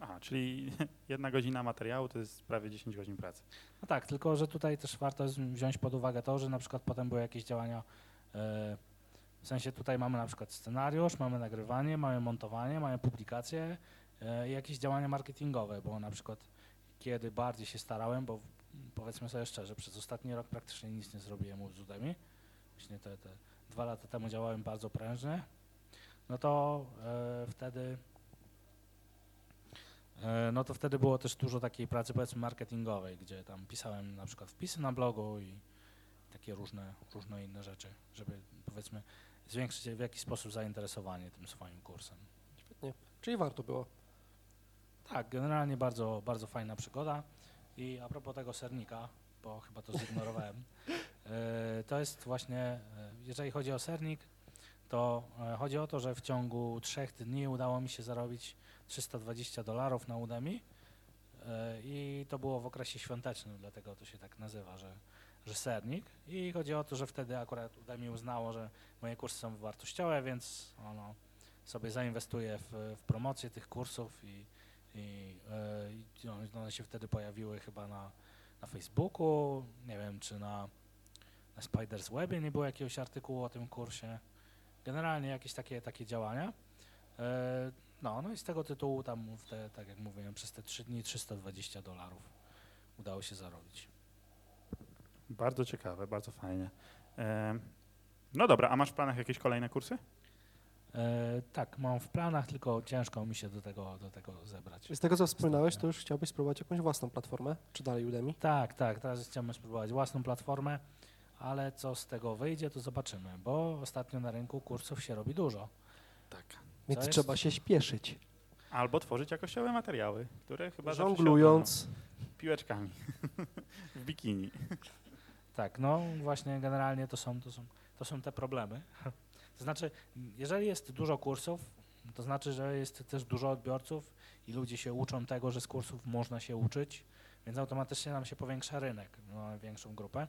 Aha, czyli jedna godzina materiału to jest prawie 10 godzin pracy. No tak, tylko że tutaj też warto wziąć pod uwagę to, że na przykład potem były jakieś działania, e, w sensie tutaj mamy na przykład scenariusz, mamy nagrywanie, mamy montowanie, mamy publikacje e, i jakieś działania marketingowe, bo na przykład kiedy bardziej się starałem, bo powiedzmy sobie szczerze, przez ostatni rok praktycznie nic nie zrobiłem z Udemy, właśnie te, te dwa lata temu działałem bardzo prężnie, no to e, wtedy E, no to wtedy było też dużo takiej pracy powiedzmy marketingowej, gdzie tam pisałem na przykład wpisy na blogu i takie różne, różne inne rzeczy, żeby powiedzmy zwiększyć w jakiś sposób zainteresowanie tym swoim kursem. Świetnie. Czyli warto było. Tak, generalnie bardzo, bardzo fajna przygoda. I a propos tego sernika, bo chyba to zignorowałem, to jest właśnie, e, jeżeli chodzi o sernik, to e, chodzi o to, że w ciągu trzech dni udało mi się zarobić 320 dolarów na Udemy e, i to było w okresie świątecznym, dlatego to się tak nazywa, że, że sernik. I chodzi o to, że wtedy akurat Udemy uznało, że moje kursy są wartościowe, więc ono sobie zainwestuje w, w promocję tych kursów i, i, e, i on- one się wtedy pojawiły chyba na, na Facebooku, nie wiem czy na Spiders Webie nie było jakiegoś artykułu o tym kursie. Generalnie jakieś takie, takie działania. E, No, no i z tego tytułu tam, w te, tak jak mówiłem, przez te trzy dni 320 dolarów udało się zarobić. Bardzo ciekawe, bardzo fajnie. Em, No dobra, a masz w planach jakieś kolejne kursy? E, tak, mam w planach, tylko ciężko mi się do tego, do tego zebrać. Z tego, co wspominałeś, to już chciałbyś spróbować jakąś własną platformę, czy dalej Udemy? Tak, tak, teraz chciałbym spróbować własną platformę, ale co z tego wyjdzie, to zobaczymy, bo ostatnio na rynku kursów się robi dużo. Tak. Więc jest? trzeba się śpieszyć. Albo tworzyć jakościowe materiały, które chyba Żonglując. obronią. piłeczkami w bikini. Tak, no właśnie generalnie to są, to są, to są te problemy. To znaczy, jeżeli jest dużo kursów, to znaczy, że jest też dużo odbiorców i ludzie się uczą tego, że z kursów można się uczyć, więc automatycznie nam się powiększa rynek, mamy większą grupę,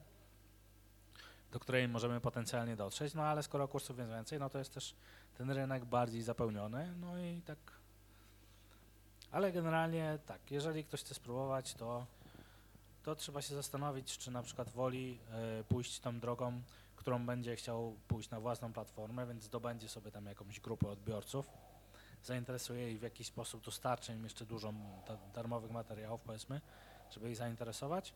do której możemy potencjalnie dotrzeć, no ale skoro kursów jest więcej, no to jest też ten rynek bardziej zapełniony, no i tak. Ale generalnie tak, jeżeli ktoś chce spróbować, to, to trzeba się zastanowić, czy na przykład woli e, pójść tą drogą, którą będzie chciał pójść na własną platformę, więc zdobędzie sobie tam jakąś grupę odbiorców, zainteresuje ich w jakiś sposób, dostarczy im jeszcze dużo da, darmowych materiałów, powiedzmy, żeby ich zainteresować,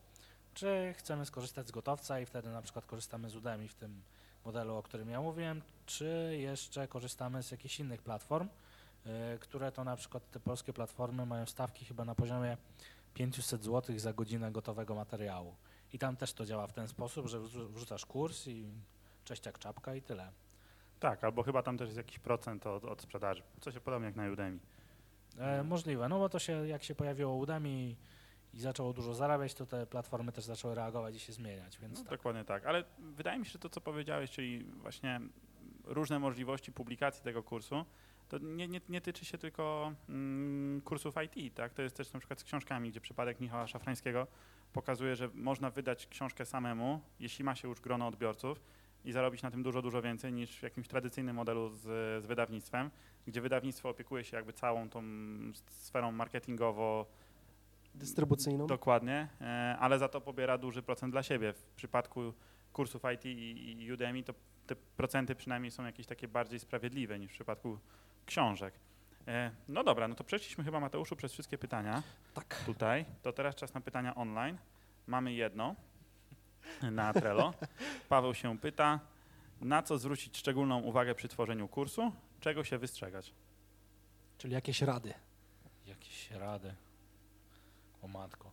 czy chcemy skorzystać z gotowca i wtedy na przykład korzystamy z Udemy w tym modelu, o którym ja mówiłem, czy jeszcze korzystamy z jakichś innych platform, y, które to na przykład te polskie platformy mają stawki chyba na poziomie 500 zł za godzinę gotowego materiału. I tam też to działa w ten sposób, że wrzu- wrzucasz kurs i cześć jak czapka i tyle. Tak, albo chyba tam też jest jakiś procent od, od sprzedaży. Coś podobnie jak na Udemy. E, możliwe, no bo to się, jak się pojawiło Udemy i, zaczęło dużo zarabiać, to te platformy też zaczęły reagować i się zmieniać, więc No, tak. Dokładnie tak, ale wydaje mi się, że to co powiedziałeś, czyli właśnie różne możliwości publikacji tego kursu, to nie, nie, nie tyczy się tylko mm, kursów IT, tak? To jest też na przykład z książkami, gdzie przypadek Michała Szafrańskiego pokazuje, że można wydać książkę samemu, jeśli ma się już grono odbiorców i zarobić na tym dużo, dużo więcej niż w jakimś tradycyjnym modelu z, z wydawnictwem, gdzie wydawnictwo opiekuje się jakby całą tą sferą marketingowo Dystrybucyjną. Dokładnie, e, ale za to pobiera duży procent dla siebie. W przypadku kursów IT i Udemy to te procenty przynajmniej są jakieś takie bardziej sprawiedliwe niż w przypadku książek. E, No dobra, no to przeszliśmy chyba Mateuszu przez wszystkie pytania Tak. tutaj. To teraz czas na pytania online. Mamy jedno na Trello. Paweł się pyta, na co zwrócić szczególną uwagę przy tworzeniu kursu, czego się wystrzegać? Czyli jakieś rady. Jakieś rady. O matko.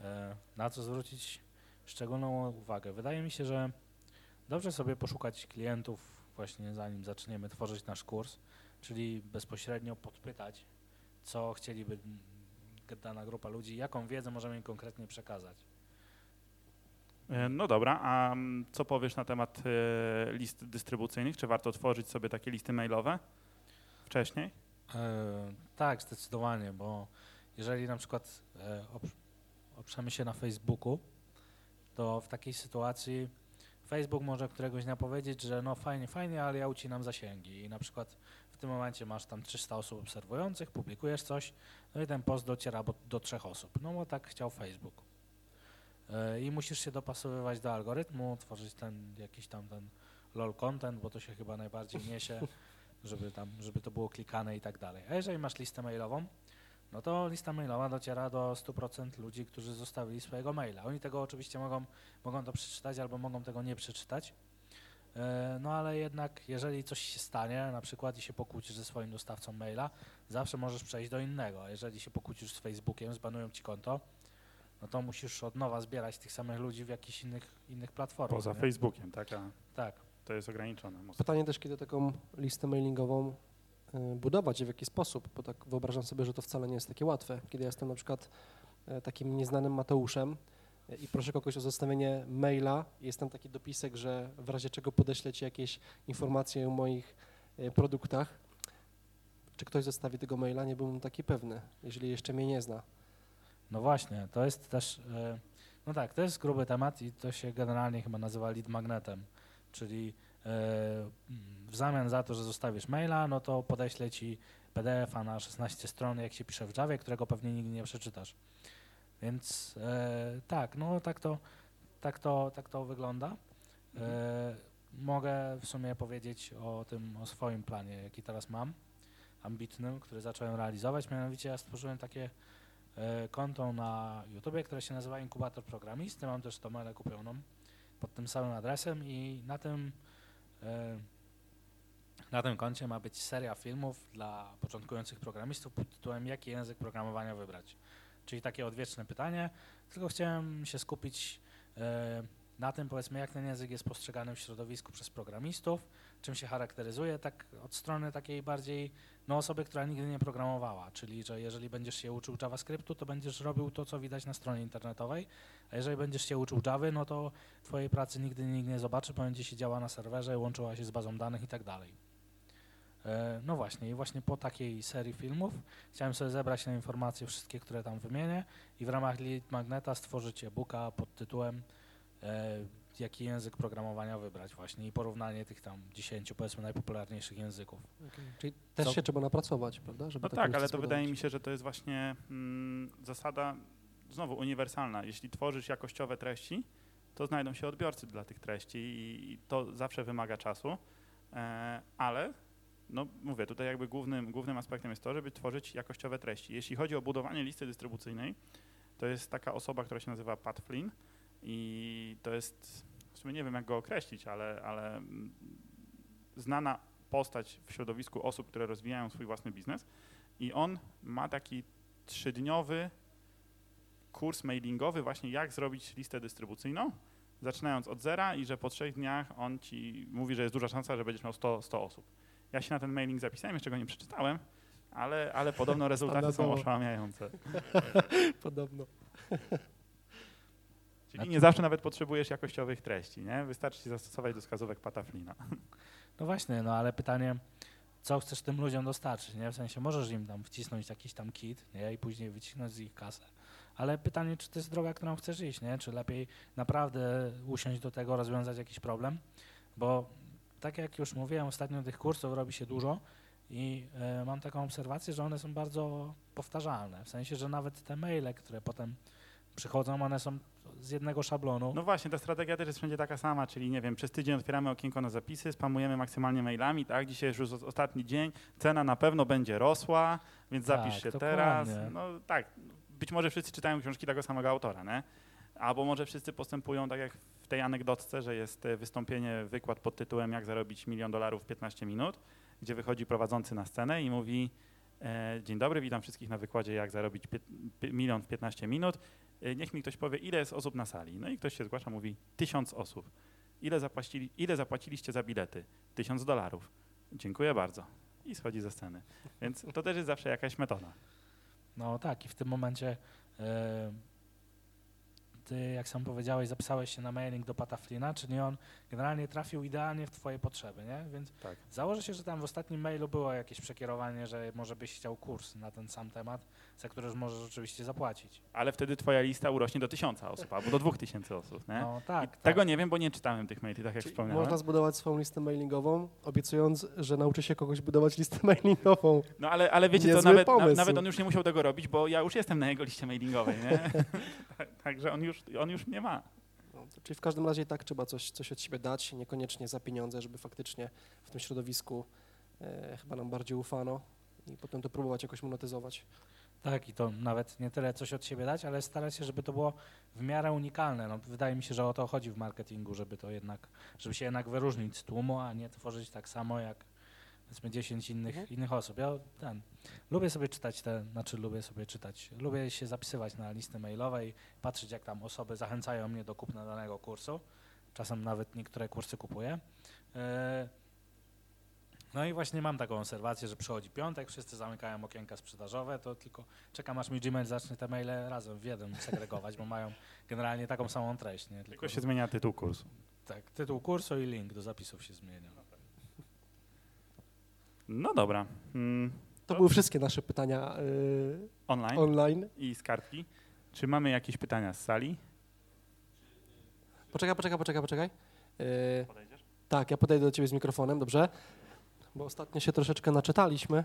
E, Na co zwrócić szczególną uwagę? Wydaje mi się, że dobrze sobie poszukać klientów właśnie zanim zaczniemy tworzyć nasz kurs, czyli bezpośrednio podpytać, co chcieliby dana grupa ludzi, jaką wiedzę możemy im konkretnie przekazać. E, No dobra, a co powiesz na temat e, list dystrybucyjnych? Czy warto tworzyć sobie takie listy mailowe wcześniej? Tak, zdecydowanie, bo jeżeli na przykład e, op- oprzemy się na Facebooku, to w takiej sytuacji Facebook może któregoś dnia powiedzieć, że no fajnie, fajnie, ale ja ucinam zasięgi i na przykład w tym momencie masz tam 300 osób obserwujących, publikujesz coś, no i ten post dociera do trzech osób, no bo tak chciał Facebook. E, I musisz się dopasowywać do algorytmu, tworzyć ten jakiś tam ten lol content, bo to się chyba najbardziej niesie żeby tam, żeby to było klikane i tak dalej. A jeżeli masz listę mailową, no to lista mailowa dociera do 100% ludzi, którzy zostawili swojego maila. Oni tego oczywiście mogą, mogą to przeczytać albo mogą tego nie przeczytać. E, No ale jednak, jeżeli coś się stanie, na przykład i się pokłócisz ze swoim dostawcą maila, zawsze możesz przejść do innego. A Jeżeli się pokłócisz z Facebookiem, zbanują ci konto, no to musisz od nowa zbierać tych samych ludzi w jakichś innych, innych platformach. Poza nie? Facebookiem, tak? Tak. to jest ograniczone. mocno. Pytanie też, kiedy taką listę mailingową budować i w jaki sposób, bo tak wyobrażam sobie, że to wcale nie jest takie łatwe. Kiedy ja jestem na przykład e, takim nieznanym Mateuszem e, i proszę kogoś o zostawienie maila, jest tam taki dopisek, że w razie czego podeślę Ci jakieś informacje o moich e, produktach. Czy ktoś zostawi tego maila? Nie byłbym taki pewny, jeżeli jeszcze mnie nie zna. No właśnie, to jest też, e, no tak, to jest gruby temat i to się generalnie chyba nazywa lead magnetem, czyli e, w zamian za to, że zostawisz maila, no to podeślę ci PDF-a na 16 stron, jak się pisze w Javie, którego pewnie nigdy nie przeczytasz. Więc e, tak, no tak to, tak to, tak to wygląda. E, mogę w sumie powiedzieć o tym, o swoim planie, jaki teraz mam, ambitnym, który zacząłem realizować. Mianowicie ja stworzyłem takie e, konto na YouTubie, które się nazywa Inkubator Programisty. Mam też domenę kupioną pod tym samym adresem i na tym, e, na tym koncie ma być seria filmów dla początkujących programistów pod tytułem Jaki język programowania wybrać? Czyli takie odwieczne pytanie, tylko chciałem się skupić e, na tym, powiedzmy, jak ten język jest postrzegany w środowisku przez programistów, czym się charakteryzuje, tak od strony takiej bardziej no, osoby, która nigdy nie programowała, czyli że jeżeli będziesz się uczył JavaScriptu, to będziesz robił to, co widać na stronie internetowej, a jeżeli będziesz się uczył Javy, no to twojej pracy nigdy nikt nie zobaczy, bo będzie siedziała na serwerze, łączyła się z bazą danych i tak dalej. E, No właśnie, i właśnie po takiej serii filmów chciałem sobie zebrać te informacje wszystkie, które tam wymienię i w ramach Lead Magneta stworzyć e-booka pod tytułem e, jaki język programowania wybrać właśnie i porównanie tych tam 10 powiedzmy najpopularniejszych języków. Czyli też Co- się trzeba napracować, prawda? Żeby No tak, ale to wydaje mi się, że to jest właśnie mm, zasada znowu uniwersalna. Jeśli tworzysz jakościowe treści, to znajdą się odbiorcy dla tych treści i, i to zawsze wymaga czasu, e, ale no mówię, tutaj jakby głównym, głównym aspektem jest to, żeby tworzyć jakościowe treści. Jeśli chodzi o budowanie listy dystrybucyjnej, to jest taka osoba, która się nazywa Pat Flynn i to jest, w sumie nie wiem jak go określić, ale, ale znana postać w środowisku osób, które rozwijają swój własny biznes i on ma taki trzydniowy kurs mailingowy właśnie jak zrobić listę dystrybucyjną, zaczynając od zera i że po trzech dniach on ci mówi, że jest duża szansa, że będziesz miał 100, 100 osób. Ja się na ten mailing zapisałem, jeszcze go nie przeczytałem, ale, ale podobno rezultaty są oszałamiające. Podobno. Czyli nie zawsze nawet potrzebujesz jakościowych treści, nie? Wystarczy ci zastosować do wskazówek Pataflina. No właśnie, no ale pytanie, co chcesz tym ludziom dostarczyć, nie? W sensie możesz im tam wcisnąć jakiś tam kit, nie? I później wycisnąć z ich kasę. Ale pytanie, czy to jest droga, którą chcesz iść, nie? Czy lepiej naprawdę usiąść do tego, rozwiązać jakiś problem? Bo tak jak już mówiłem, ostatnio tych kursów robi się dużo i e, mam taką obserwację, że one są bardzo powtarzalne. W sensie, że nawet te maile, które potem przychodzą, one są z jednego szablonu. No właśnie, ta strategia też jest wszędzie taka sama, czyli nie wiem, przez tydzień otwieramy okienko na zapisy, spamujemy maksymalnie mailami, tak? Dzisiaj już ostatni dzień, cena na pewno będzie rosła, więc Tak, zapisz się dokładnie. teraz. No tak, być może wszyscy czytają książki tego samego autora, nie? Albo może wszyscy postępują tak jak w tej anegdotce, że jest e, wystąpienie, wykład pod tytułem Jak zarobić milion dolarów w 15 minut, gdzie wychodzi prowadzący na scenę i mówi e, Dzień dobry, witam wszystkich na wykładzie Jak zarobić milion w 15 minut. E, Niech mi ktoś powie, ile jest osób na sali. No i ktoś się zgłasza, mówi tysiąc osób. Ile, zapłacili, ile zapłaciliście za bilety? Tysiąc dolarów. Dziękuję bardzo. I schodzi ze sceny. Więc to też jest zawsze jakaś metoda. No tak, i w tym momencie e, ty, jak sam powiedziałeś, zapisałeś się na mailing do Pataflina, czyli on generalnie trafił idealnie w twoje potrzeby, nie? Więc Tak. założę się, że tam w ostatnim mailu było jakieś przekierowanie, że może byś chciał kurs na ten sam temat, za który już możesz oczywiście zapłacić. Ale wtedy twoja lista urośnie do tysiąca osób albo do dwóch tysięcy osób. Nie? No tak, tak. Tego nie wiem, bo nie czytałem tych maili, tak jak Czyli wspomniałem. można zbudować swoją listę mailingową, obiecując, że nauczy się kogoś budować listę mailingową. No ale, ale wiecie co, Niezły nawet, na, nawet on już nie musiał tego robić, bo ja już jestem na jego liście mailingowej, nie? Także on już, on już mnie ma. No, czyli w każdym razie i tak trzeba coś, coś od siebie dać, niekoniecznie za pieniądze, żeby faktycznie w tym środowisku e, chyba nam bardziej ufano i potem to próbować jakoś monetyzować. Tak, i to nawet nie tyle coś od siebie dać, ale starać się, żeby to było w miarę unikalne. No, wydaje mi się, że o to chodzi w marketingu, żeby to jednak, żeby się jednak wyróżnić z tłumu, a nie tworzyć tak samo jak powiedzmy 10 innych, Mhm. innych osób. Ja ten, lubię sobie czytać te, znaczy lubię sobie czytać, lubię się zapisywać na listy mailowe i patrzeć jak tam osoby zachęcają mnie do kupna danego kursu. Czasem nawet niektóre kursy kupuję. E, No i właśnie mam taką obserwację, że przychodzi piątek, wszyscy zamykają okienka sprzedażowe, to tylko czekam aż mi Gmail zacznie te maile razem w jeden segregować, bo mają generalnie taką samą treść. Nie? Tylko się zmienia tytuł kursu. Tak, tytuł kursu i link do zapisów się zmienia. No dobra. Mm, To były wszystkie nasze pytania y, online online. i z kartki. Czy mamy jakieś pytania z sali? Poczekaj, poczekaj, poczekaj, poczekaj. Y, Podejdziesz? tak, ja podejdę do ciebie z mikrofonem, dobrze? Bo ostatnio się troszeczkę naczytaliśmy.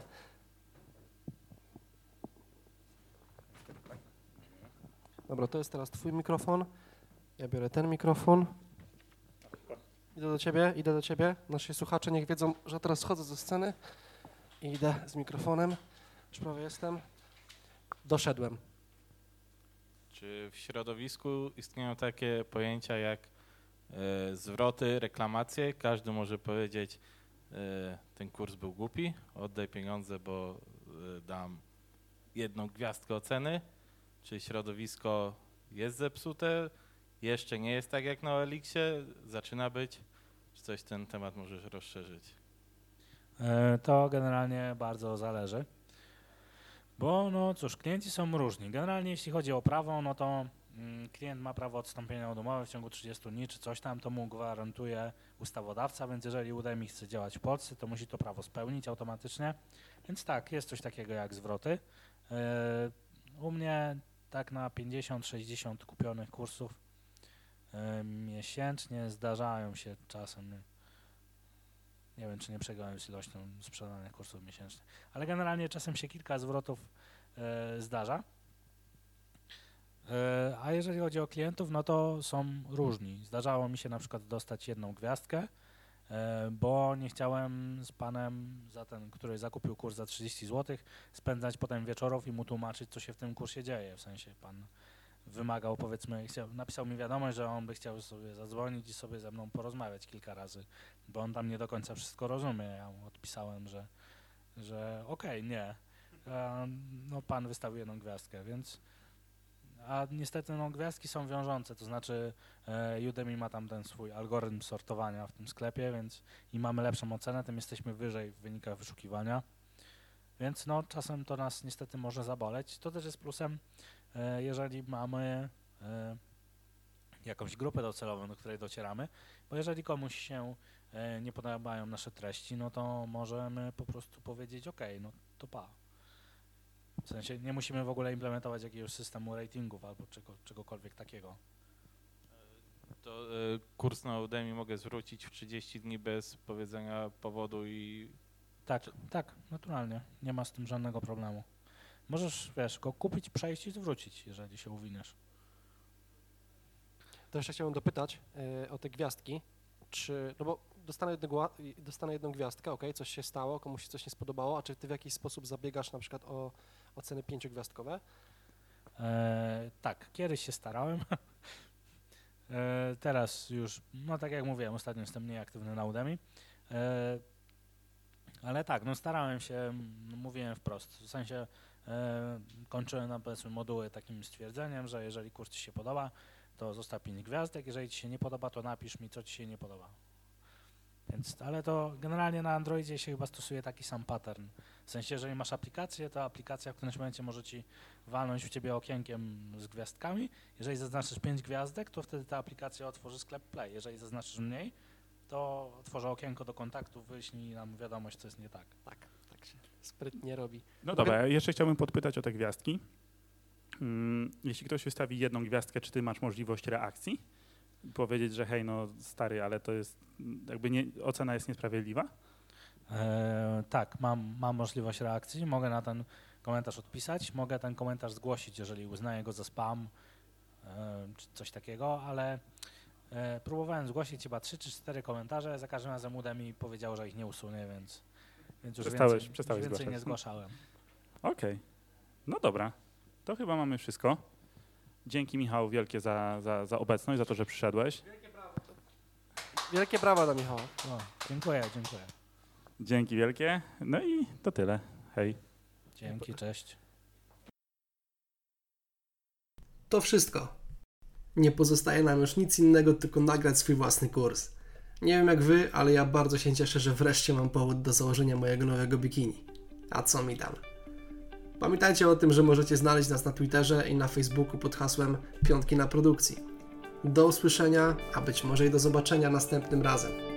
Dobra, to jest teraz twój mikrofon. Ja biorę ten mikrofon. Idę do ciebie, idę do ciebie. Nasi słuchacze niech wiedzą, że teraz schodzę ze sceny i idę z mikrofonem. Już prawie jestem. Doszedłem. Czy w środowisku istnieją takie pojęcia jak e, zwroty, reklamacje? Każdy może powiedzieć, ten kurs był głupi, oddaj pieniądze, bo e, dam jedną gwiazdkę oceny. Czy środowisko jest zepsute? Jeszcze nie jest tak jak na Elixie? Zaczyna być? Czy coś ten temat możesz rozszerzyć? E, To generalnie bardzo zależy. Bo no cóż, klienci są różni. Generalnie jeśli chodzi o prawo, no to klient ma prawo odstąpienia od umowy w ciągu 30 dni czy coś tam, to mu gwarantuje ustawodawca, więc jeżeli UDEMI chce działać w Polsce, to musi to prawo spełnić automatycznie. Więc tak, jest coś takiego jak zwroty. E, U mnie tak na 50-60 kupionych kursów e, miesięcznie zdarzają się czasem nie wiem, czy nie przegrałem z ilością sprzedanych kursów miesięcznie. Ale generalnie czasem się kilka zwrotów e, zdarza. E, A jeżeli chodzi o klientów, no to są różni. Zdarzało mi się na przykład dostać jedną gwiazdkę, e, bo nie chciałem z panem, za ten, który zakupił kurs za 30 zł, spędzać potem wieczorów i mu tłumaczyć, co się w tym kursie dzieje. W sensie pan wymagał, powiedzmy, chciał, napisał mi wiadomość, że on by chciał sobie zadzwonić i sobie ze mną porozmawiać kilka razy, bo on tam nie do końca wszystko rozumie. Ja mu odpisałem, że, że okej, nie. E, No pan wystawił jedną gwiazdkę, więc a niestety no, gwiazdki są wiążące, to znaczy e, Udemy ma tam ten swój algorytm sortowania w tym sklepie, więc im mamy lepszą ocenę, tym jesteśmy wyżej w wynikach wyszukiwania. Więc no, czasem to nas niestety może zaboleć. To też jest plusem, e, jeżeli mamy e, jakąś grupę docelową, do której docieramy, bo jeżeli komuś się e, nie podobają nasze treści, no to możemy po prostu powiedzieć ok, no to pa. W sensie nie musimy w ogóle implementować jakiegoś systemu ratingów albo czego, czegokolwiek takiego. To e, kurs na Udemy mogę zwrócić w 30 dni bez powiedzenia powodu i Tak, tak, naturalnie. Nie ma z tym żadnego problemu. Możesz, wiesz, go kupić, przejść i zwrócić, jeżeli się uwiniesz. To jeszcze chciałem dopytać e, o te gwiazdki. Czy, no bo dostanę, jednego, dostanę jedną gwiazdkę, ok, coś się stało, komuś się coś nie spodobało, a czy ty w jakiś sposób zabiegasz na przykład o oceny pięciogwiazdkowe? E, tak, kiedyś się starałem. e, teraz już, no tak jak mówiłem, ostatnio jestem mniej aktywny na Udemy. E, ale tak, no starałem się, mówiłem wprost. W sensie e, kończyłem na powiedzmy moduły takim stwierdzeniem, że jeżeli kurs Ci się podoba, to zostaw 5 gwiazdek, jeżeli Ci się nie podoba, to napisz mi, co Ci się nie podoba. Więc, ale to generalnie na Androidzie się chyba stosuje taki sam pattern. W sensie, jeżeli masz aplikację, to aplikacja w którymś momencie może Ci walnąć w Ciebie okienkiem z gwiazdkami. Jeżeli zaznaczysz 5 gwiazdek, to wtedy ta aplikacja otworzy sklep Play. Jeżeli zaznaczysz mniej, to otworzy okienko do kontaktu, wyślij nam wiadomość, co jest nie tak. Tak, tak się sprytnie robi. No dobra, ja jeszcze chciałbym podpytać o te gwiazdki. Mm, Jeśli ktoś wystawi jedną gwiazdkę, czy ty masz możliwość reakcji? Powiedzieć, że hej, no stary, ale to jest jakby nie, ocena jest niesprawiedliwa? E, tak, mam, mam możliwość reakcji, mogę na ten komentarz odpisać, mogę ten komentarz zgłosić, jeżeli uznaję go za spam e, czy coś takiego, ale e, próbowałem zgłosić chyba 3 czy 4 komentarze, za każdym razem Udemy powiedział, że ich nie usunie, więc, więc już Przestałeś- więcej, przestałeś już więcej zgłaszać. nie zgłaszałem. Okej, no dobra, to chyba mamy wszystko. Dzięki Michał wielkie za, za, za obecność, za to, że przyszedłeś. Wielkie brawa dla Michała. No, dziękuję, dziękuję. Dzięki wielkie. No i to tyle. Hej. Dzięki, cześć. To wszystko. Nie pozostaje nam już nic innego, tylko nagrać swój własny kurs. Nie wiem jak wy, ale ja bardzo się cieszę, że wreszcie mam powód do założenia mojego nowego bikini. A co mi tam? Pamiętajcie o tym, że możecie znaleźć nas na Twitterze i na Facebooku pod hasłem Piątki na produkcji. Do usłyszenia, a być może i do zobaczenia następnym razem.